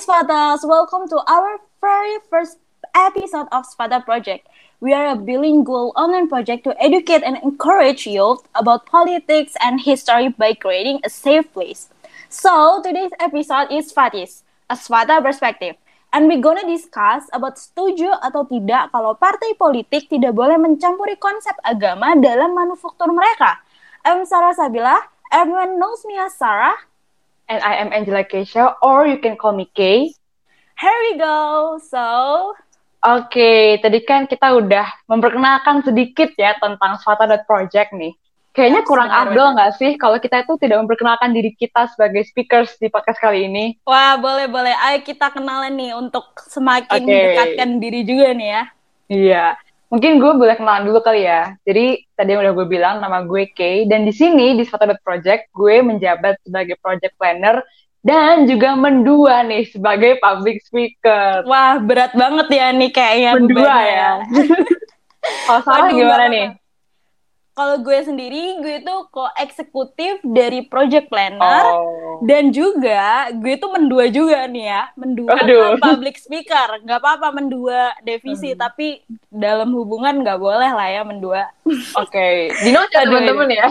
Hai Spatas, welcome to our very first episode of Spata Project. We are a bilingual online project to educate and encourage youth about politics and history by creating a safe place. So today's episode is Fatis, a Spata perspective. And we're gonna discuss about setuju atau tidak kalau partai politik tidak boleh mencampuri konsep agama dalam manufaktur mereka. I'm Sarah Sabila. Everyone knows me as Sarah. And I am Angela Keisha, or you can call me Kay. Here we go. So, Oke, tadi kan kita udah memperkenalkan sedikit ya tentang Swata Project nih. Kayaknya kurang afdol nggak sih kalau kita itu tidak memperkenalkan diri kita sebagai speakers di podcast kali ini? wah boleh boleh. Ayo kita kenalan nih untuk semakin Oke. dekatkan diri juga nih ya. Iya, mungkin gue boleh kenalan dulu kali ya. Jadi tadi yang udah gue bilang nama gue Kay dan di sini di Swata Project gue menjabat sebagai project planner dan juga mendua nih sebagai public speaker. Wah berat banget ya nih kayaknya Mendua ya. Kalau Sarah Waduh, gimana nih? Kalau gue sendiri, gue tuh ko-eksekutif dari project planner Oh. dan juga gue tuh mendua juga nih ya, mendua kan public speaker. Nggak apa-apa mendua devisi, Hmm. tapi dalam hubungan nggak boleh lah ya mendua. Oke, dinote ya teman-teman ya.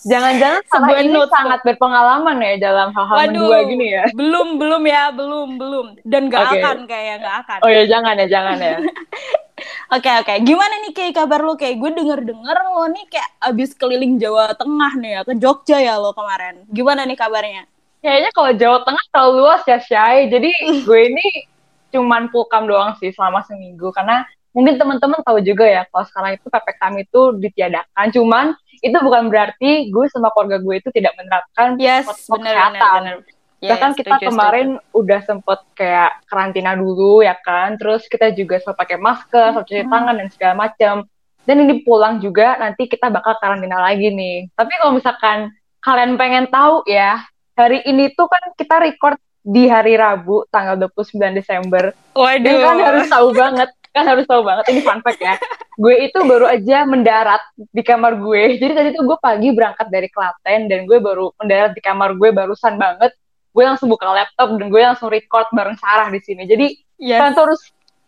Jangan-jangan Sebuah ini notes tuh. sangat berpengalaman ya dalam hal-hal mendua gini ya. belum belum ya, belum belum dan nggak Oke. akan kayak nggak akan. Oh ya jangan ya, jangan ya. Oke oke, gimana nih kayak kabar lo kayak gue denger denger lo nih kayak abis keliling Jawa Tengah nih ya ke Jogja ya lo kemarin. Gimana nih kabarnya? Kayaknya kalau Jawa Tengah terlalu luas ya, Syai. Jadi gue ini cuman pulkam doang sih selama seminggu. Karena mungkin teman-teman tahu juga ya, kalau sekarang itu PPKM itu ditiadakan. Cuman itu bukan berarti gue sama keluarga gue itu tidak menerapkan Yes, protokol kesehatan. benar. Yes, Bahkan kita setuju, kemarin udah sempet kayak karantina dulu ya kan, terus kita juga selalu pakai masker, selalu cuci Hmm. tangan dan segala macam. Dan ini pulang juga nanti kita bakal karantina lagi nih. Tapi kalau misalkan kalian pengen tahu ya, hari ini tuh kan kita record di hari Rabu tanggal 29 Desember. setuju. Waduh. Dan kan harus tahu banget, kan harus tahu banget ini fun fact ya. Gue itu baru aja mendarat di kamar gue. Jadi tadi tuh gue pagi berangkat dari Klaten dan gue baru mendarat di kamar gue barusan banget. Gue langsung buka laptop dan gue langsung record bareng Sarah di sini. Jadi Yes. kalian tuh harus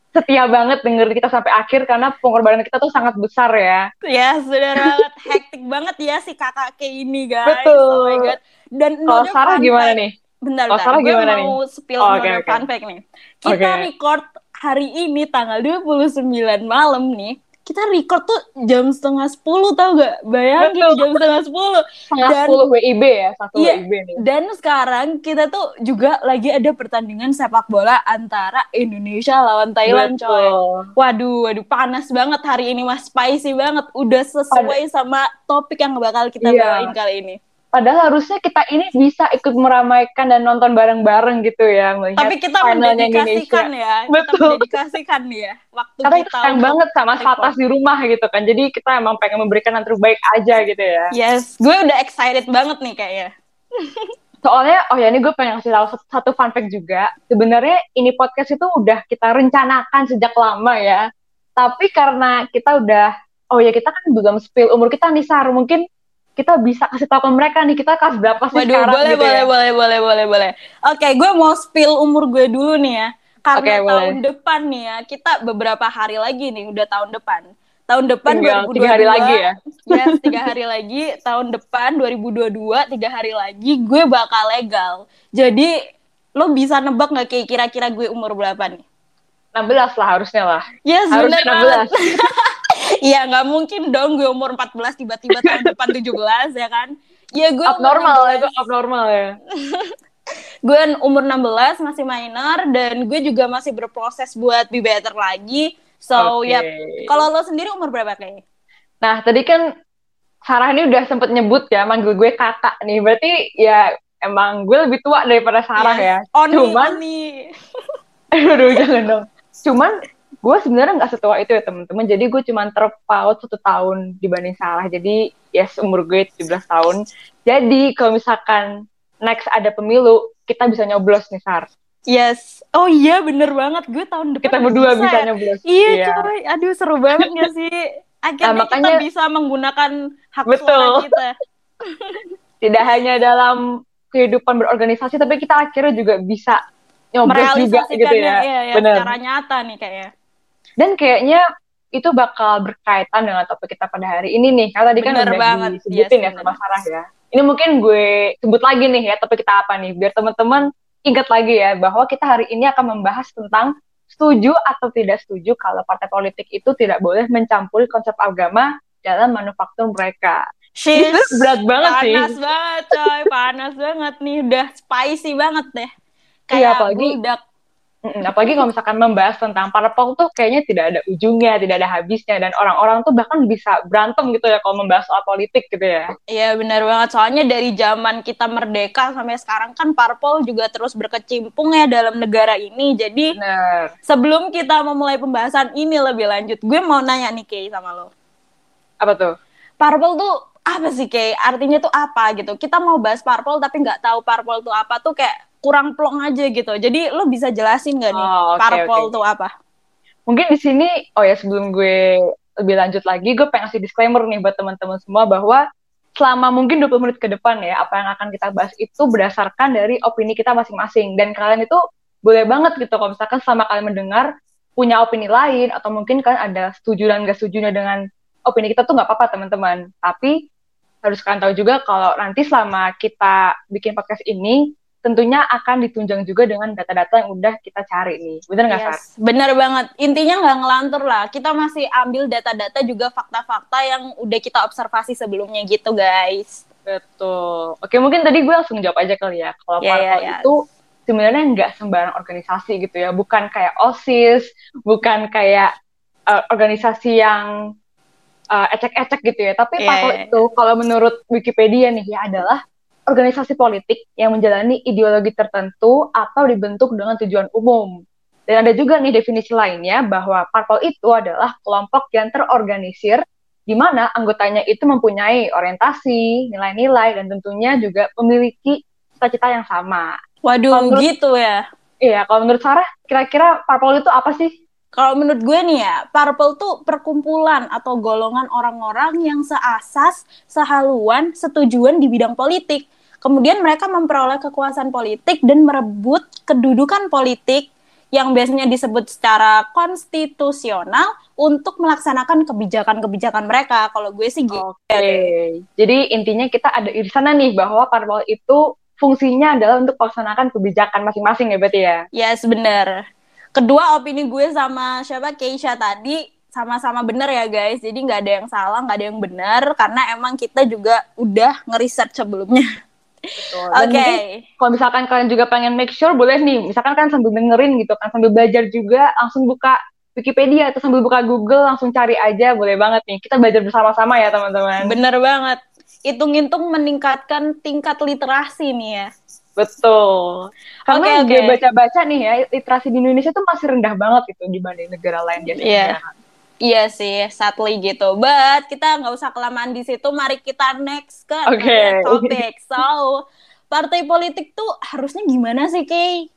setia banget denger kita sampai akhir karena pengorbanan kita tuh sangat besar ya. Ya, sudah banget hektik banget ya si kakak kayak ini guys. Betul. Oh my god. Dan Kalau another Sarah gimana nih? Bentar, bentar. Sarah gue gimana mau spill Oh, oke, oke. fun fact nih. Kita Oke. record hari ini tanggal 29 malam nih. Kita record tuh jam setengah 10 tau gak? Bayangin Betul. jam setengah 10. Setengah Dan- 10 WIB ya, satu Iya. WIB nih. Dan sekarang kita tuh juga lagi ada pertandingan sepak bola antara Indonesia lawan Thailand coy. Betul. Waduh, waduh panas banget hari ini mas, spicy banget. Udah sesuai sama topik yang bakal kita Iya. bawain kali ini. Padahal harusnya kita ini bisa ikut meramaikan dan nonton bareng-bareng gitu ya Tapi kita mendedikasikan Indonesia. ya, kita Betul. mendedikasikan ya waktu Karena kita sayang banget sama. Fatas di rumah gitu kan. Jadi kita emang pengen memberikan yang terbaik aja gitu ya. Yes, gue udah excited banget nih kayaknya. Soalnya, oh ya ini gue pengen ngasih tahu satu- satu fun fact juga. Sebenarnya ini podcast itu udah kita rencanakan sejak lama ya. Tapi karena kita udah, oh ya kita kan belum spill umur kita nih Sar. Mungkin kita bisa kasih tahu ke mereka nih kita kelas berapa sih Waduh, sekarang boleh, gitu boleh, ya. boleh, boleh, boleh, boleh. Oke, gue mau spill umur gue dulu nih ya. Karena boleh. tahun depan nih ya, kita beberapa hari lagi nih, udah tahun depan. Tahun depan Tinggal 2022. tiga hari lagi ya. Yes, tiga hari lagi. Tahun depan 2022, tiga hari lagi, gue bakal legal. Jadi, lo bisa nebak nggak kayak kira-kira gue umur berapa nih? 16 lah harusnya lah. Yes, Harusnya bener 16. Iya, nggak mungkin dong gue umur 14 tiba-tiba tahun depan 17 ya kan? Iya, gue abnormal 16. itu abnormal ya. gue umur 16 masih minor dan gue juga masih berproses buat be better lagi. So, Oke. ya kalau lo sendiri umur berapa kayaknya? Nah, tadi kan Sarah ini udah sempet nyebut ya, manggil gue kakak nih. Berarti ya emang gue lebih tua daripada Sarah ya. Oni, Cuman, Oni. aduh jangan dong. Cuman gue sebenarnya nggak setua itu ya teman-teman. Jadi gue cuman terpaut satu tahun dibanding Sarah. Jadi yes umur gue 17 tahun. Jadi kalau misalkan next ada pemilu, kita bisa nyoblos nih Sar. Yes. Oh iya, bener banget. Gue tahun depan Kita berdua bisa ya. nyoblos. Iya, coy. Aduh, seru banget gak sih? Akhirnya Nah, makanya- kita bisa menggunakan hak Betul. suara kita. Tidak hanya dalam kehidupan berorganisasi, tapi kita akhirnya juga bisa nyoblos juga gitu ya. Iya, ya, Bener. secara nyata nih kayaknya. Dan kayaknya itu bakal berkaitan dengan topik kita pada hari ini nih. Karena tadi kan udah banget, disebutin yes, ya sama Sarah ya. Ini mungkin gue sebut lagi nih ya topik kita apa nih. Biar teman-teman ingat lagi ya bahwa kita hari ini akan membahas tentang setuju atau tidak setuju kalau partai politik itu tidak boleh mencampuri konsep agama dalam manufaktur mereka. She's Itu berat banget sih. panas banget coy, panas banget nih, udah spicy banget deh. Iya, Kayak apalagi- budak. Apalagi kalau misalkan membahas tentang parpol tuh kayaknya tidak ada ujungnya, tidak ada habisnya dan orang-orang tuh bahkan bisa berantem gitu ya kalau membahas soal politik gitu ya. Iya benar banget, soalnya dari zaman kita merdeka sampai sekarang kan parpol juga terus berkecimpung ya dalam negara ini. Jadi Bener. sebelum kita memulai pembahasan ini lebih lanjut, gue mau nanya nih Kay sama lo. Apa tuh? Parpol tuh apa sih Kay? Artinya tuh apa gitu? Kita mau bahas parpol tapi nggak tahu parpol tuh apa tuh kayak kurang plong aja gitu. Jadi lo bisa jelasin gak nih Oh, oke, parpol oke. tuh apa? Mungkin di sini, oh ya sebelum gue lebih lanjut lagi, gue pengen kasih disclaimer nih buat teman-teman semua bahwa selama mungkin 20 menit ke depan ya, apa yang akan kita bahas itu berdasarkan dari opini kita masing-masing. Dan kalian itu boleh banget gitu kalau misalkan selama kalian mendengar punya opini lain atau mungkin kalian ada setuju dan gak setujunya dengan opini kita tuh nggak apa-apa teman-teman. Tapi harus kalian tahu juga kalau nanti selama kita bikin podcast ini tentunya akan ditunjang juga dengan data-data yang udah kita cari nih. Bener nggak, Sar? Yes, bener banget. Intinya nggak ngelantur lah. Kita masih ambil data-data juga fakta-fakta yang udah kita observasi sebelumnya gitu guys. Betul. Oke, mungkin tadi gue langsung jawab aja kali ya. Kalau parpol ya, ya. itu sebenarnya nggak sembarang organisasi gitu ya. Bukan kayak OSIS, bukan kayak uh, organisasi yang uh, ecek-ecek gitu ya. Tapi Iya, parpol iya. itu kalau menurut Wikipedia nih ya adalah organisasi politik yang menjalani ideologi tertentu atau dibentuk dengan tujuan umum. Dan ada juga nih definisi lainnya bahwa parpol itu adalah kelompok yang terorganisir di mana anggotanya itu mempunyai orientasi, nilai-nilai, dan tentunya juga memiliki cita-cita yang sama. Waduh, Kalau menurut- gitu ya. Iya, kalau menurut Sarah, kira-kira parpol itu apa sih? Kalau menurut gue nih ya, parpol tuh perkumpulan atau golongan orang-orang yang seasas, sehaluan, setujuan di bidang politik. Kemudian mereka memperoleh kekuasaan politik dan merebut kedudukan politik yang biasanya disebut secara konstitusional untuk melaksanakan kebijakan-kebijakan mereka. Kalau gue sih gitu. Oke. Jadi intinya kita ada irisannya nih bahwa parpol itu fungsinya adalah untuk melaksanakan kebijakan masing-masing ya berarti ya? Yes, bener. Kedua, opini gue sama siapa Keisha tadi sama-sama bener ya guys. Jadi nggak ada yang salah, nggak ada yang benar karena emang kita juga udah ngeriset sebelumnya. Oke. Mungkin kalau misalkan kalian juga pengen make sure, boleh nih, misalkan kan sambil dengerin gitu kan, sambil belajar juga, langsung buka Wikipedia atau sambil buka Google, langsung cari aja, boleh banget nih. Kita belajar bersama-sama ya teman-teman. Bener banget. Hitung-hitung meningkatkan tingkat literasi nih ya. Betul. Karena Oke, gue oke. baca-baca nih ya, literasi di Indonesia tuh masih rendah banget gitu dibanding negara lain biasanya. Iya. Iya sih, sadly gitu. But kita nggak usah kelamaan di situ. Mari kita next ke Oke. another topik. So, partai politik tuh harusnya gimana sih, Kay?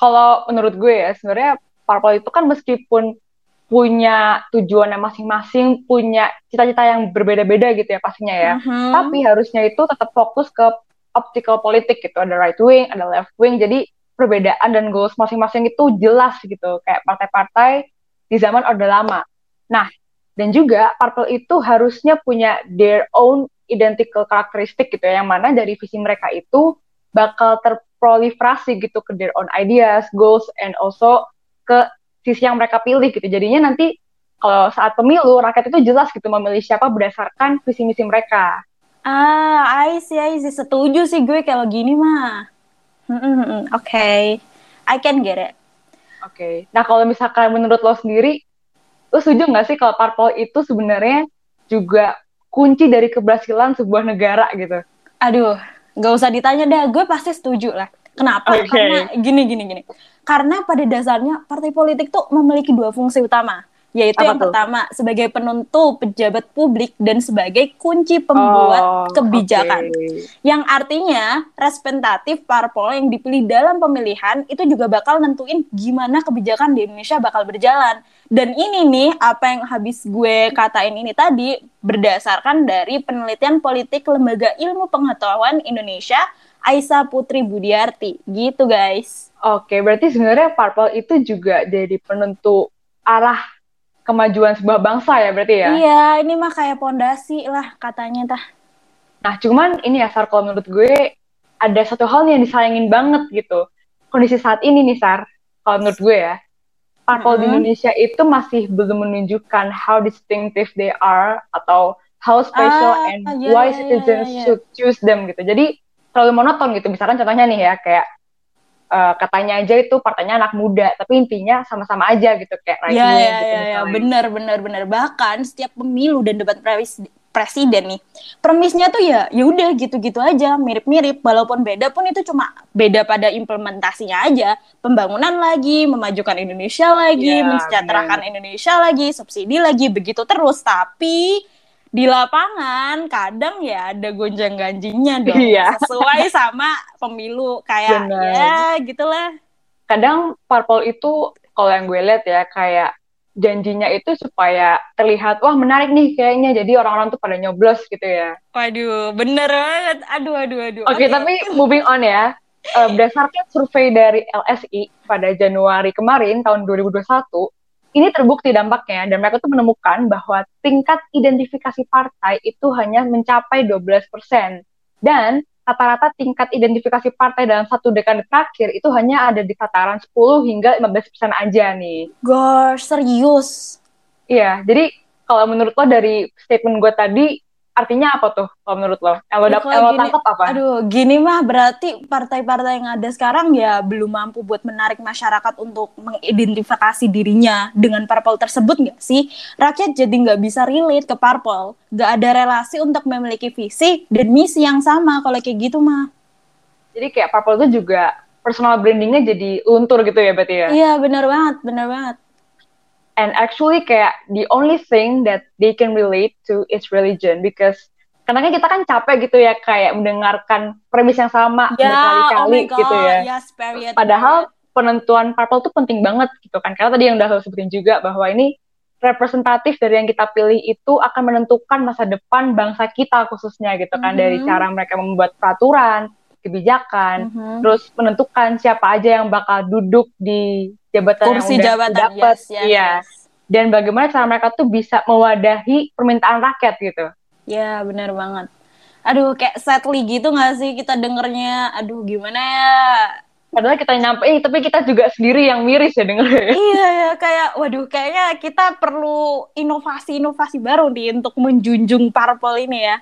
Kalau menurut gue ya, sebenarnya parpol itu kan meskipun punya tujuannya masing-masing, punya cita-cita yang berbeda-beda gitu ya pastinya ya. Mhm. Tapi harusnya itu tetap fokus ke optical politik gitu. Ada right wing, ada left wing. Jadi perbedaan dan goals masing-masing itu jelas gitu. Kayak partai-partai di zaman Orde Lama. Nah, dan juga parpol itu harusnya punya their own identical karakteristik gitu ya. Yang mana dari visi mereka itu bakal terproliferasi gitu ke their own ideas, goals, and also ke sisi yang mereka pilih gitu. Jadinya nanti kalau saat pemilu rakyat itu jelas gitu memilih siapa berdasarkan visi misi mereka. Ah, I see, I see. Setuju sih gue kalau gini mah. Hmm, Oke, I can get it. Oke. Nah kalau misalkan menurut lo sendiri, lo setuju nggak sih kalau parpol itu sebenarnya juga kunci dari keberhasilan sebuah negara gitu? Aduh, nggak usah ditanya dah. Gue pasti setuju lah. Kenapa? Oke. Karena gini, gini, gini. Karena pada dasarnya partai politik tuh memiliki dua fungsi utama. Yaitu Apa yang tuh? pertama sebagai penentu pejabat publik dan sebagai kunci pembuat Oh, kebijakan. oke. Yang artinya representatif parpol yang dipilih dalam pemilihan itu juga bakal nentuin gimana kebijakan di Indonesia bakal berjalan. Dan ini nih apa yang habis gue katain ini tadi berdasarkan dari penelitian politik Lembaga Ilmu Pengetahuan Indonesia Aisyah Putri Budiarti. Gitu guys. Oke, berarti sebenarnya Purple itu juga jadi penentu arah kemajuan sebuah bangsa ya berarti ya? Iya, ini mah kayak pondasi lah katanya tah. Nah, cuman ini ya Sar, kalau menurut gue ada satu hal yang disayangin banget gitu. Kondisi saat ini nih Sar, kalau menurut gue ya, parpol mm-hmm. di Indonesia itu masih belum menunjukkan how distinctive they are atau how special ah, and yeah, why yeah, citizens yeah, yeah. should choose them gitu. Jadi terlalu monoton gitu. Misalkan contohnya nih ya kayak uh, katanya aja itu partainya anak muda, tapi intinya sama-sama aja gitu kayak Iya iya iya ya, benar benar benar. Bahkan setiap pemilu dan debat presiden nih premisnya tuh ya ya udah gitu-gitu aja mirip-mirip. Walaupun beda pun itu cuma beda pada implementasinya aja. Pembangunan lagi memajukan Indonesia lagi ya, mensejahterakan bener. Indonesia lagi subsidi lagi begitu terus. Tapi di lapangan kadang ya ada gonjang ganjingnya dong iya. sesuai sama pemilu kayak Bener. ya gitulah kadang parpol itu kalau yang gue lihat ya kayak janjinya itu supaya terlihat wah menarik nih kayaknya jadi orang-orang tuh pada nyoblos gitu ya. Waduh, bener banget. Aduh, aduh, aduh. Oke, okay, okay. tapi moving on ya. Uh, berdasarkan survei dari LSI pada Januari kemarin tahun 2021, ini terbukti dampaknya dan mereka tuh menemukan bahwa tingkat identifikasi partai itu hanya mencapai 12%. Dan rata-rata tingkat identifikasi partai dalam satu dekade terakhir itu hanya ada di tataran 10 hingga 15 persen aja nih. Gosh, serius? Iya, jadi kalau menurut lo dari statement gue tadi, artinya apa tuh kalau menurut lo? Yang lo, ya, lo tangkap apa? Aduh, gini mah berarti partai-partai yang ada sekarang ya belum mampu buat menarik masyarakat untuk mengidentifikasi dirinya dengan parpol tersebut nggak sih? Rakyat jadi nggak bisa relate ke parpol, nggak ada relasi untuk memiliki visi dan misi yang sama kalau kayak gitu mah. Jadi kayak parpol itu juga personal brandingnya jadi luntur gitu ya berarti ya? Iya benar banget, benar banget and actually kayak the only thing that they can relate to is religion because karena kan kita kan capek gitu ya kayak mendengarkan premis yang sama yeah, berkali-kali oh gitu ya. Yes, period, Padahal penentuan parpol tuh penting banget gitu kan. Karena tadi yang udah lo sebutin juga bahwa ini representatif dari yang kita pilih itu akan menentukan masa depan bangsa kita khususnya gitu kan mm -hmm. dari cara mereka membuat peraturan, kebijakan, mm -hmm. terus menentukan siapa aja yang bakal duduk di jabatan kursi yang udah jabatan dapat yes, yes, iya yes. dan bagaimana cara mereka tuh bisa mewadahi permintaan rakyat gitu ya benar banget aduh kayak sadly gitu gak sih kita dengernya aduh gimana ya Padahal kita nyampein, tapi kita juga sendiri yang miris ya dengernya. Iya ya, kayak waduh kayaknya kita perlu inovasi-inovasi baru nih untuk menjunjung parpol ini ya.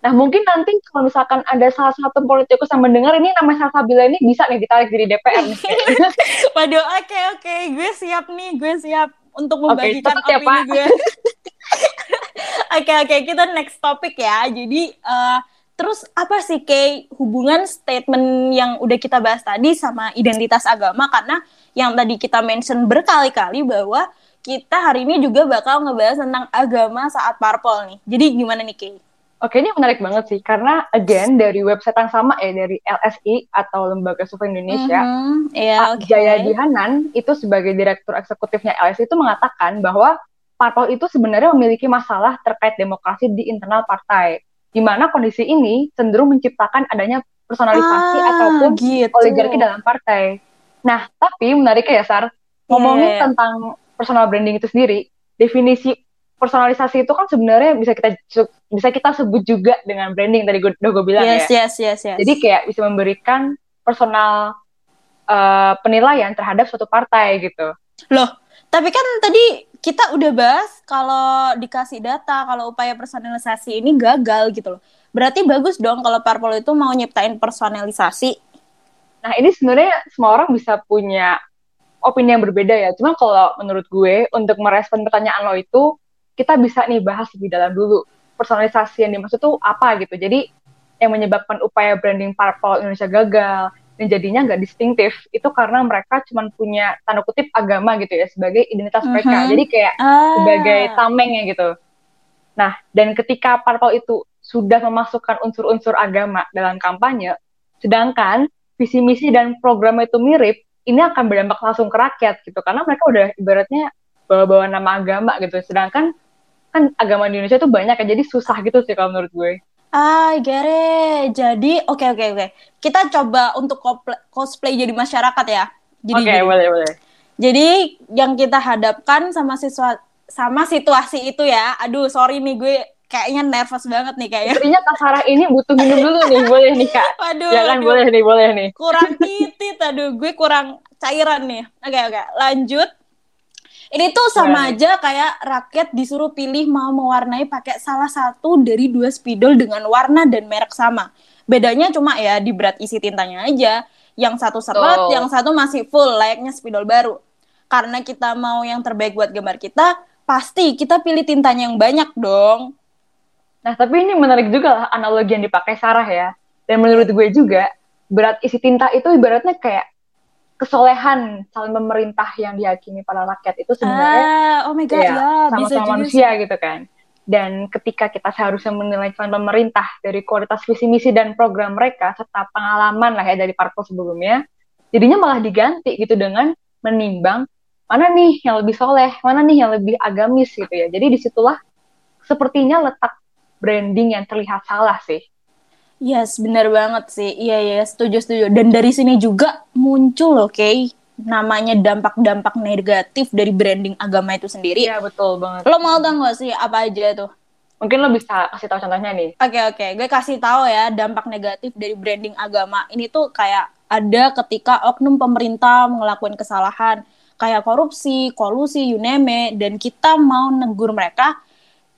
Nah mungkin nanti kalau misalkan ada salah satu politikus yang mendengar ini nama Salsabila ini bisa nih ditarik jadi DPR. Waduh, oke okay, oke, okay. gue siap nih, gue siap untuk membagikan okay, ya, opini ya, gue. Oke oke, okay, okay. kita next topik ya. Jadi uh, terus apa sih kayak hubungan statement yang udah kita bahas tadi sama identitas agama karena yang tadi kita mention berkali-kali bahwa kita hari ini juga bakal ngebahas tentang agama saat parpol nih. Jadi gimana nih Kay? Oke, ini menarik banget sih karena again dari website yang sama ya dari LSI atau Lembaga Survei Indonesia, mm-hmm. yeah, Pak okay. Jayadi Hanan itu sebagai direktur eksekutifnya LSI itu mengatakan bahwa parpol itu sebenarnya memiliki masalah terkait demokrasi di internal partai, di mana kondisi ini cenderung menciptakan adanya personalisasi ah, ataupun gitu. oligarki dalam partai. Nah, tapi menariknya ya Sar, ngomongin yeah. tentang personal branding itu sendiri, definisi personalisasi itu kan sebenarnya bisa kita bisa kita sebut juga dengan branding tadi gue udah gue bilang yes, ya. Yes, yes, yes. Jadi kayak bisa memberikan personal uh, penilaian terhadap suatu partai gitu. Loh, tapi kan tadi kita udah bahas kalau dikasih data kalau upaya personalisasi ini gagal gitu loh. Berarti bagus dong kalau parpol itu mau nyiptain personalisasi. Nah, ini sebenarnya semua orang bisa punya opini yang berbeda ya. Cuma kalau menurut gue untuk merespon pertanyaan lo itu kita bisa nih bahas lebih dalam dulu personalisasi yang dimaksud tuh apa gitu. Jadi yang menyebabkan upaya branding parpol Indonesia gagal dan jadinya nggak distintif itu karena mereka cuma punya tanda kutip agama gitu ya sebagai identitas mm -hmm. mereka. Jadi kayak ah. sebagai tameng ya gitu. Nah, dan ketika parpol itu sudah memasukkan unsur-unsur agama dalam kampanye, sedangkan visi misi dan program itu mirip, ini akan berdampak langsung ke rakyat gitu karena mereka udah ibaratnya bawa-bawa nama agama gitu. Sedangkan kan agama di Indonesia tuh banyak ya jadi susah gitu sih kalau menurut gue Ah, gere. Jadi, oke okay, oke okay, oke. Okay. Kita coba untuk cosplay jadi masyarakat ya. Oke, okay, boleh boleh. Jadi yang kita hadapkan sama siswa sama situasi itu ya. Aduh, sorry nih gue kayaknya nervous banget nih kayaknya. Sepertinya Kak Sarah ini butuh minum dulu nih, boleh nih Kak. Waduh. Kan, aduh. boleh nih, boleh nih. Kurang titit, aduh, gue kurang cairan nih. Oke, oke, lanjut. Ini tuh sama aja kayak rakyat disuruh pilih mau mewarnai pakai salah satu dari dua spidol dengan warna dan merek sama. Bedanya cuma ya di berat isi tintanya aja. Yang satu seret, oh. yang satu masih full layaknya spidol baru. Karena kita mau yang terbaik buat gambar kita, pasti kita pilih tintanya yang banyak dong. Nah, tapi ini menarik juga lah analogi yang dipakai Sarah ya. Dan menurut gue juga, berat isi tinta itu ibaratnya kayak kesolehan calon pemerintah yang dihakimi para rakyat itu sebenarnya ah, oh my God, ya, ya sama-sama manusia sih. gitu kan. Dan ketika kita seharusnya menilai calon pemerintah dari kualitas visi misi dan program mereka serta pengalaman lah ya dari parpol sebelumnya, jadinya malah diganti gitu dengan menimbang mana nih yang lebih soleh, mana nih yang lebih agamis gitu ya. Jadi di situlah sepertinya letak branding yang terlihat salah sih. Yes, benar banget sih. Iya, iya, setuju, setuju. Dan dari sini juga muncul oke, okay, namanya dampak-dampak negatif dari branding agama itu sendiri. Iya, betul banget. Lo mau tau gak sih apa aja tuh? Mungkin lo bisa kasih tahu contohnya nih. Oke, okay, oke. Okay. Gue kasih tahu ya dampak negatif dari branding agama. Ini tuh kayak ada ketika oknum pemerintah ngelakuin kesalahan kayak korupsi, kolusi, you name it, dan kita mau negur mereka,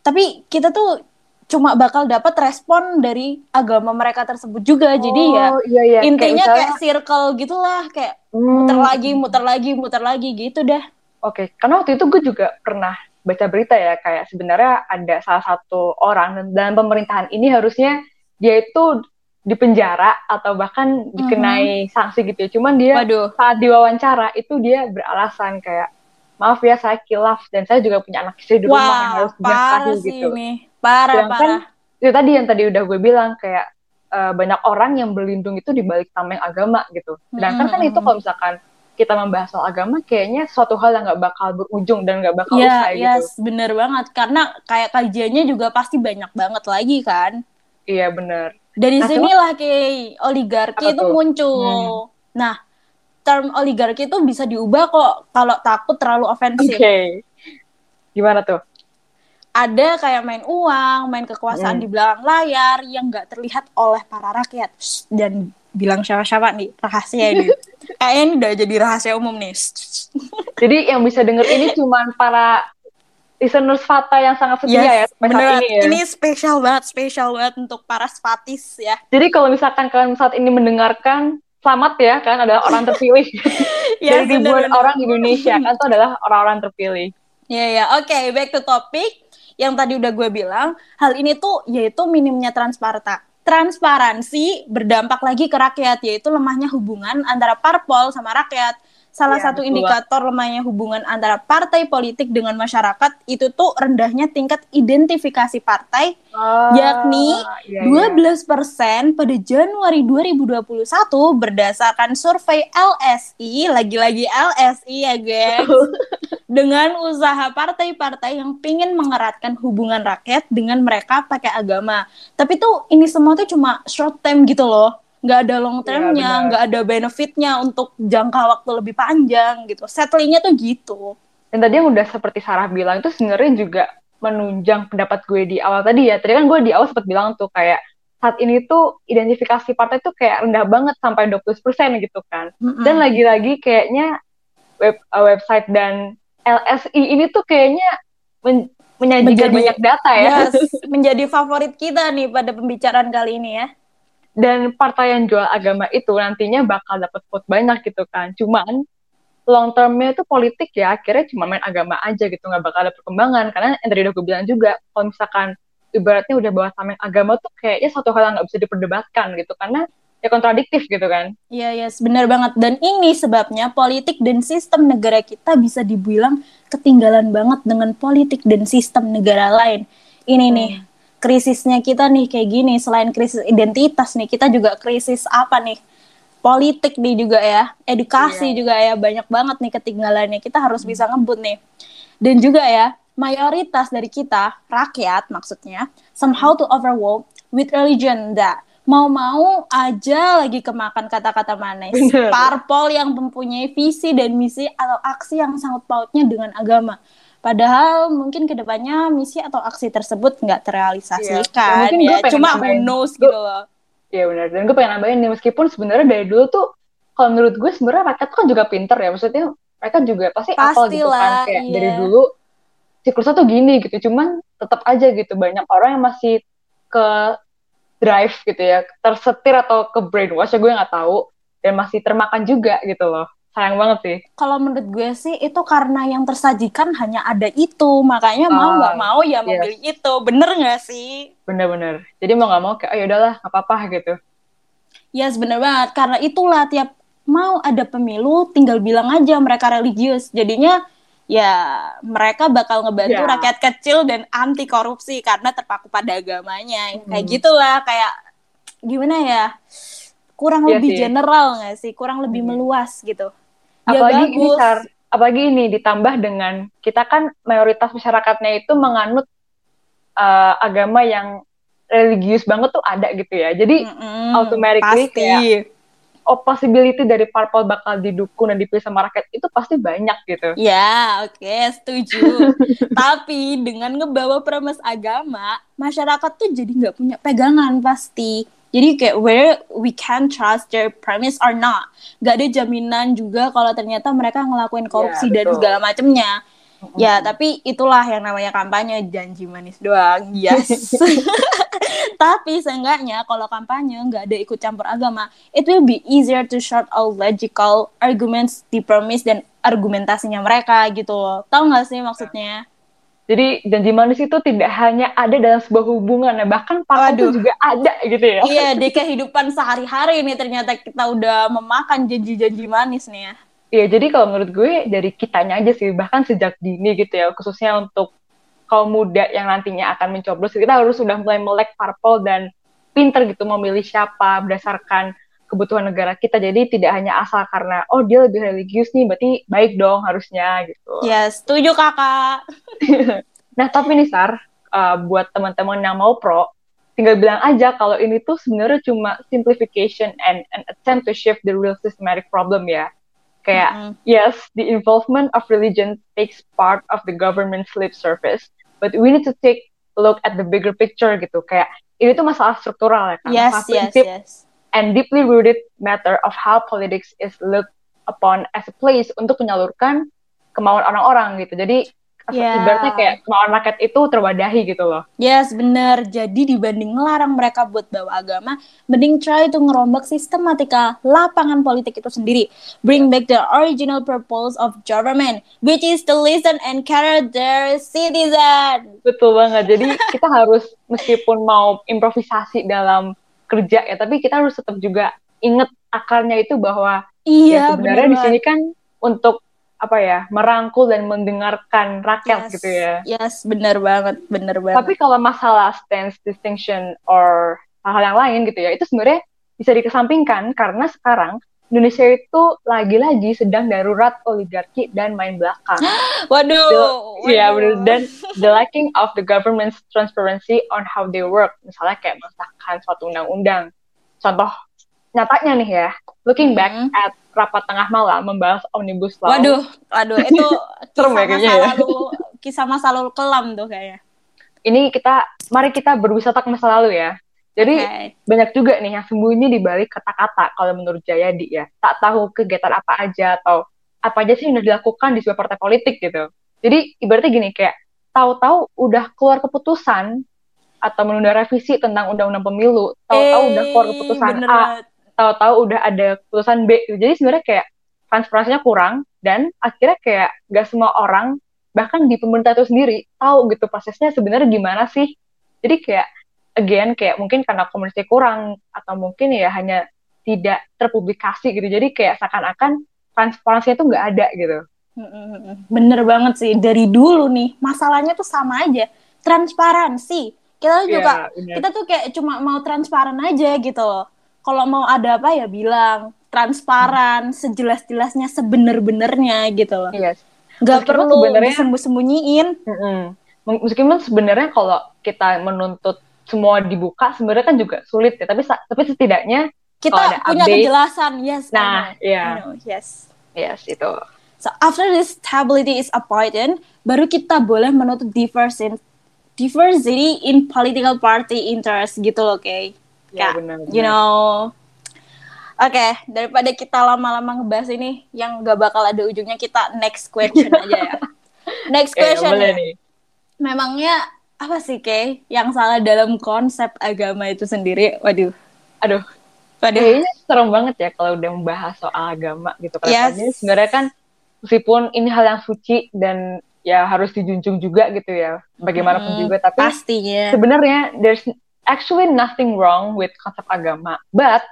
tapi kita tuh cuma bakal dapat respon dari agama mereka tersebut juga. Oh, Jadi ya iya, iya. intinya kayak, misalnya, kayak circle gitulah, kayak hmm. muter lagi, muter lagi, muter lagi gitu deh. Oke, okay. karena waktu itu gue juga pernah baca berita ya kayak sebenarnya ada salah satu orang dalam pemerintahan ini harusnya dia itu dipenjara atau bahkan dikenai mm-hmm. sanksi gitu ya. Cuman dia Waduh. saat diwawancara itu dia beralasan kayak maaf ya saya kilaf dan saya juga punya anak istri di rumah yang harus dinafkahi gitu. Ini Parah, Sedangkan, parah. Itu tadi yang tadi udah gue bilang kayak uh, banyak orang yang berlindung itu di balik tameng agama gitu. Sedangkan hmm. kan itu kalau misalkan kita membahas soal agama kayaknya suatu hal yang nggak bakal berujung dan nggak bakal yeah, usai yes, gitu. bener banget. Karena kayak kajiannya juga pasti banyak banget lagi kan. Iya bener. Dari nah, sinilah kayak oligarki itu tuh? muncul. Hmm. Nah, term oligarki itu bisa diubah kok kalau takut terlalu ofensif. Oke. Okay. Gimana tuh? Ada kayak main uang, main kekuasaan hmm. di belakang layar yang nggak terlihat oleh para rakyat. dan bilang siapa-siapa nih rahasia ini. Kayaknya ini udah jadi rahasia umum nih. jadi yang bisa denger ini cuma para listeners Fata yang sangat setia yes, ya beneran. ini ya. Ini spesial banget, spesial banget untuk para Spatis ya. Jadi kalau misalkan kalian saat ini mendengarkan selamat ya kan adalah orang terpilih yes, dari ribuan orang di Indonesia kan itu adalah orang-orang terpilih. Ya yeah, ya, yeah. oke okay, back to topic yang tadi udah gue bilang, hal ini tuh yaitu minimnya transparta. Transparansi berdampak lagi ke rakyat, yaitu lemahnya hubungan antara parpol sama rakyat Salah ya, satu betul. indikator lemahnya hubungan antara partai politik dengan masyarakat itu tuh rendahnya tingkat identifikasi partai, oh, yakni iya, iya. 12% pada Januari 2021 berdasarkan survei LSI, lagi-lagi LSI ya guys, dengan usaha partai-partai yang pingin mengeratkan hubungan rakyat dengan mereka pakai agama. Tapi tuh ini semua tuh cuma short term gitu loh nggak ada long iya, termnya, ya, nggak ada benefitnya untuk jangka waktu lebih panjang gitu. Settlingnya tuh gitu. Dan tadi yang udah seperti Sarah bilang itu sebenarnya juga menunjang pendapat gue di awal tadi ya. Tadi kan gue di awal sempat bilang tuh kayak saat ini tuh identifikasi partai tuh kayak rendah banget sampai 20% gitu kan. Mm-hmm. Dan lagi-lagi kayaknya web uh, website dan LSI ini tuh kayaknya men menyajikan menjadi, banyak data ya. Yes, menjadi favorit kita nih pada pembicaraan kali ini ya dan partai yang jual agama itu nantinya bakal dapat vote banyak gitu kan cuman long termnya itu politik ya akhirnya cuma main agama aja gitu nggak bakal ada perkembangan karena yang tadi udah gue bilang juga kalau misalkan ibaratnya udah bawa tameng agama tuh kayaknya satu hal yang nggak bisa diperdebatkan gitu karena ya kontradiktif gitu kan. Iya, iya, yes, benar banget. Dan ini sebabnya politik dan sistem negara kita bisa dibilang ketinggalan banget dengan politik dan sistem negara lain. Ini hmm. nih, krisisnya kita nih kayak gini selain krisis identitas nih kita juga krisis apa nih politik nih juga ya edukasi iya. juga ya banyak banget nih ketinggalannya kita harus bisa ngebut nih dan juga ya mayoritas dari kita rakyat maksudnya somehow to overwhelm with religion that mau-mau aja lagi kemakan kata-kata manis. Parpol yang mempunyai visi dan misi atau aksi yang sangat pautnya dengan agama. Padahal mungkin ke depannya misi atau aksi tersebut nggak terrealisasikan Iya. Mungkin gue ya. pengen Cuma who knows gitu loh. Iya benar. Dan gue pengen nambahin nih meskipun sebenarnya dari dulu tuh kalau menurut gue sebenarnya rakyat tuh kan juga pinter ya. Maksudnya mereka juga pasti hafal gitu kan Pastilah, kayak iya. dari dulu siklusnya tuh gini gitu. Cuman tetap aja gitu banyak orang yang masih ke drive gitu ya, tersetir atau ke brainwash ya gue nggak tahu dan masih termakan juga gitu loh. Sayang banget sih. Kalau menurut gue sih itu karena yang tersajikan hanya ada itu, makanya mau Ah, nggak mau ya yes. memilih itu. Bener nggak sih? Bener-bener. Jadi mau nggak mau kayak, oh ya udahlah, apa-apa gitu. Yes, bener banget. Karena itulah tiap mau ada pemilu, tinggal bilang aja mereka religius. Jadinya ya mereka bakal ngebantu Ya. rakyat kecil dan anti korupsi karena terpaku pada agamanya. Hmm. Kayak gitulah, kayak gimana ya? Kurang Iya lebih sih. general nggak sih? Kurang lebih Hmm. meluas gitu. Ya apalagi ini bagus. Sar, apalagi ini ditambah dengan kita kan mayoritas masyarakatnya itu menganut uh, agama yang religius banget tuh ada gitu ya. Jadi Mm-mm, automatically pasti. kayak- oh possibility dari parpol bakal didukung dan dipilih sama rakyat itu pasti banyak gitu. Ya, oke, setuju. Tapi dengan ngebawa premis agama, masyarakat tuh jadi nggak punya pegangan pasti. Jadi kayak where we can trust their premise or not. Gak ada jaminan juga kalau ternyata mereka ngelakuin korupsi dan betul. segala macemnya. Ya, tapi itulah yang namanya kampanye janji manis doang. Yes. tapi seenggaknya kalau kampanye nggak ada ikut campur agama, it will be easier to short all logical arguments di premise dan argumentasinya mereka gitu loh. Tahu nggak sih maksudnya? Jadi janji manis itu tidak hanya ada dalam sebuah hubungan ya, bahkan parpol itu juga ada gitu ya. iya, di kehidupan sehari-hari nih ternyata kita udah memakan janji-janji manis nih ya. Iya, jadi kalau menurut gue dari kitanya aja sih, bahkan sejak dini gitu ya, khususnya untuk kaum muda yang nantinya akan mencoblos, kita harus sudah mulai melek parpol dan pinter gitu memilih siapa berdasarkan kebutuhan negara kita. Jadi tidak hanya asal karena, oh dia lebih religius nih, berarti baik dong harusnya gitu. Ya, setuju kakak. Nah, tapi nih Sar, uh, buat teman-teman yang mau pro, tinggal bilang aja kalau ini tuh sebenarnya cuma simplification and an attempt to shift the real systematic problem ya. Kayak, Mm-mm. yes, the involvement of religion takes part of the government's lip service, but we need to take look at the bigger picture gitu. Kayak, ini tuh masalah struktural ya kan? Yes, masalah yes, prinsip yes. And deeply rooted matter of how politics is looked upon as a place untuk menyalurkan kemauan orang-orang gitu. Jadi Ya. ibaratnya kayak kemauan rakyat itu terwadahi gitu loh. Yes, bener. Jadi dibanding ngelarang mereka buat bawa agama, mending try to ngerombak sistematika lapangan politik itu sendiri. Bring back the original purpose of government, which is to listen and care their citizen. Betul banget. Jadi kita harus meskipun mau improvisasi dalam kerja ya, tapi kita harus tetap juga inget akarnya itu bahwa Iya, ya sebenarnya di sini kan untuk apa ya merangkul dan mendengarkan rakyat Yes, gitu ya. Yes, bener banget, bener banget. Tapi kalau masalah stance, distinction, or hal-hal yang lain gitu ya, itu sebenarnya bisa dikesampingkan karena sekarang Indonesia itu lagi-lagi sedang darurat oligarki dan main belakang. waduh, Iya, bener. Dan the lacking of the government's transparency on how they work. Misalnya kayak mengesahkan suatu undang-undang. Contoh nyatanya nih ya, looking back Hmm. at rapat tengah malam membahas omnibus law. Waduh, waduh, itu Serem ya kayaknya ya. lalu, kisah masa lalu kelam tuh kayaknya. Ini kita, mari kita berwisata ke masa lalu ya. Jadi Oke. banyak juga nih yang sembunyi di balik kata-kata kalau menurut Jayadi ya. Tak tahu kegiatan apa aja atau apa aja sih yang udah dilakukan di sebuah partai politik gitu. Jadi ibaratnya gini kayak tahu-tahu udah keluar keputusan atau menunda revisi tentang undang-undang pemilu, tahu-tahu udah keluar keputusan bener A, tahu-tahu udah ada keputusan B. gitu. Jadi sebenarnya kayak transparansinya kurang dan akhirnya kayak gak semua orang bahkan di pemerintah itu sendiri tahu gitu prosesnya sebenarnya gimana sih. Jadi kayak again kayak mungkin karena komunikasi kurang atau mungkin ya hanya tidak terpublikasi gitu. Jadi kayak seakan-akan transparansinya tuh nggak ada gitu. Bener banget sih dari dulu nih masalahnya tuh sama aja transparansi kita juga Iya, benar. kita tuh kayak cuma mau transparan aja gitu loh kalau mau ada apa ya bilang transparan sejelas-jelasnya sebener-benernya gitu loh Iya. nggak Meskipun perlu sebenarnya- disembunyi-sembunyiin Mm-mm. Meskipun sebenarnya kalau kita menuntut semua dibuka sebenarnya kan juga sulit ya tapi tapi setidaknya kita punya update, kejelasan yes nah ya yeah. yes yes itu so after this stability is appointed baru kita boleh menutup diversity diversity in political party interest gitu loh kayak ya, benar, benar. you know Oke, okay, daripada kita lama-lama ngebahas ini yang gak bakal ada ujungnya, kita next question aja ya. Next question ya. Nih. Memangnya apa sih Kay yang salah dalam konsep agama itu sendiri? Waduh. Aduh. Waduh. Kayaknya serem banget ya kalau udah membahas soal agama gitu. Yes. sebenarnya kan meskipun ini hal yang suci dan ya harus dijunjung juga gitu ya. Bagaimanapun hmm, juga. Tapi pastinya. Sebenarnya there's actually nothing wrong with konsep agama. But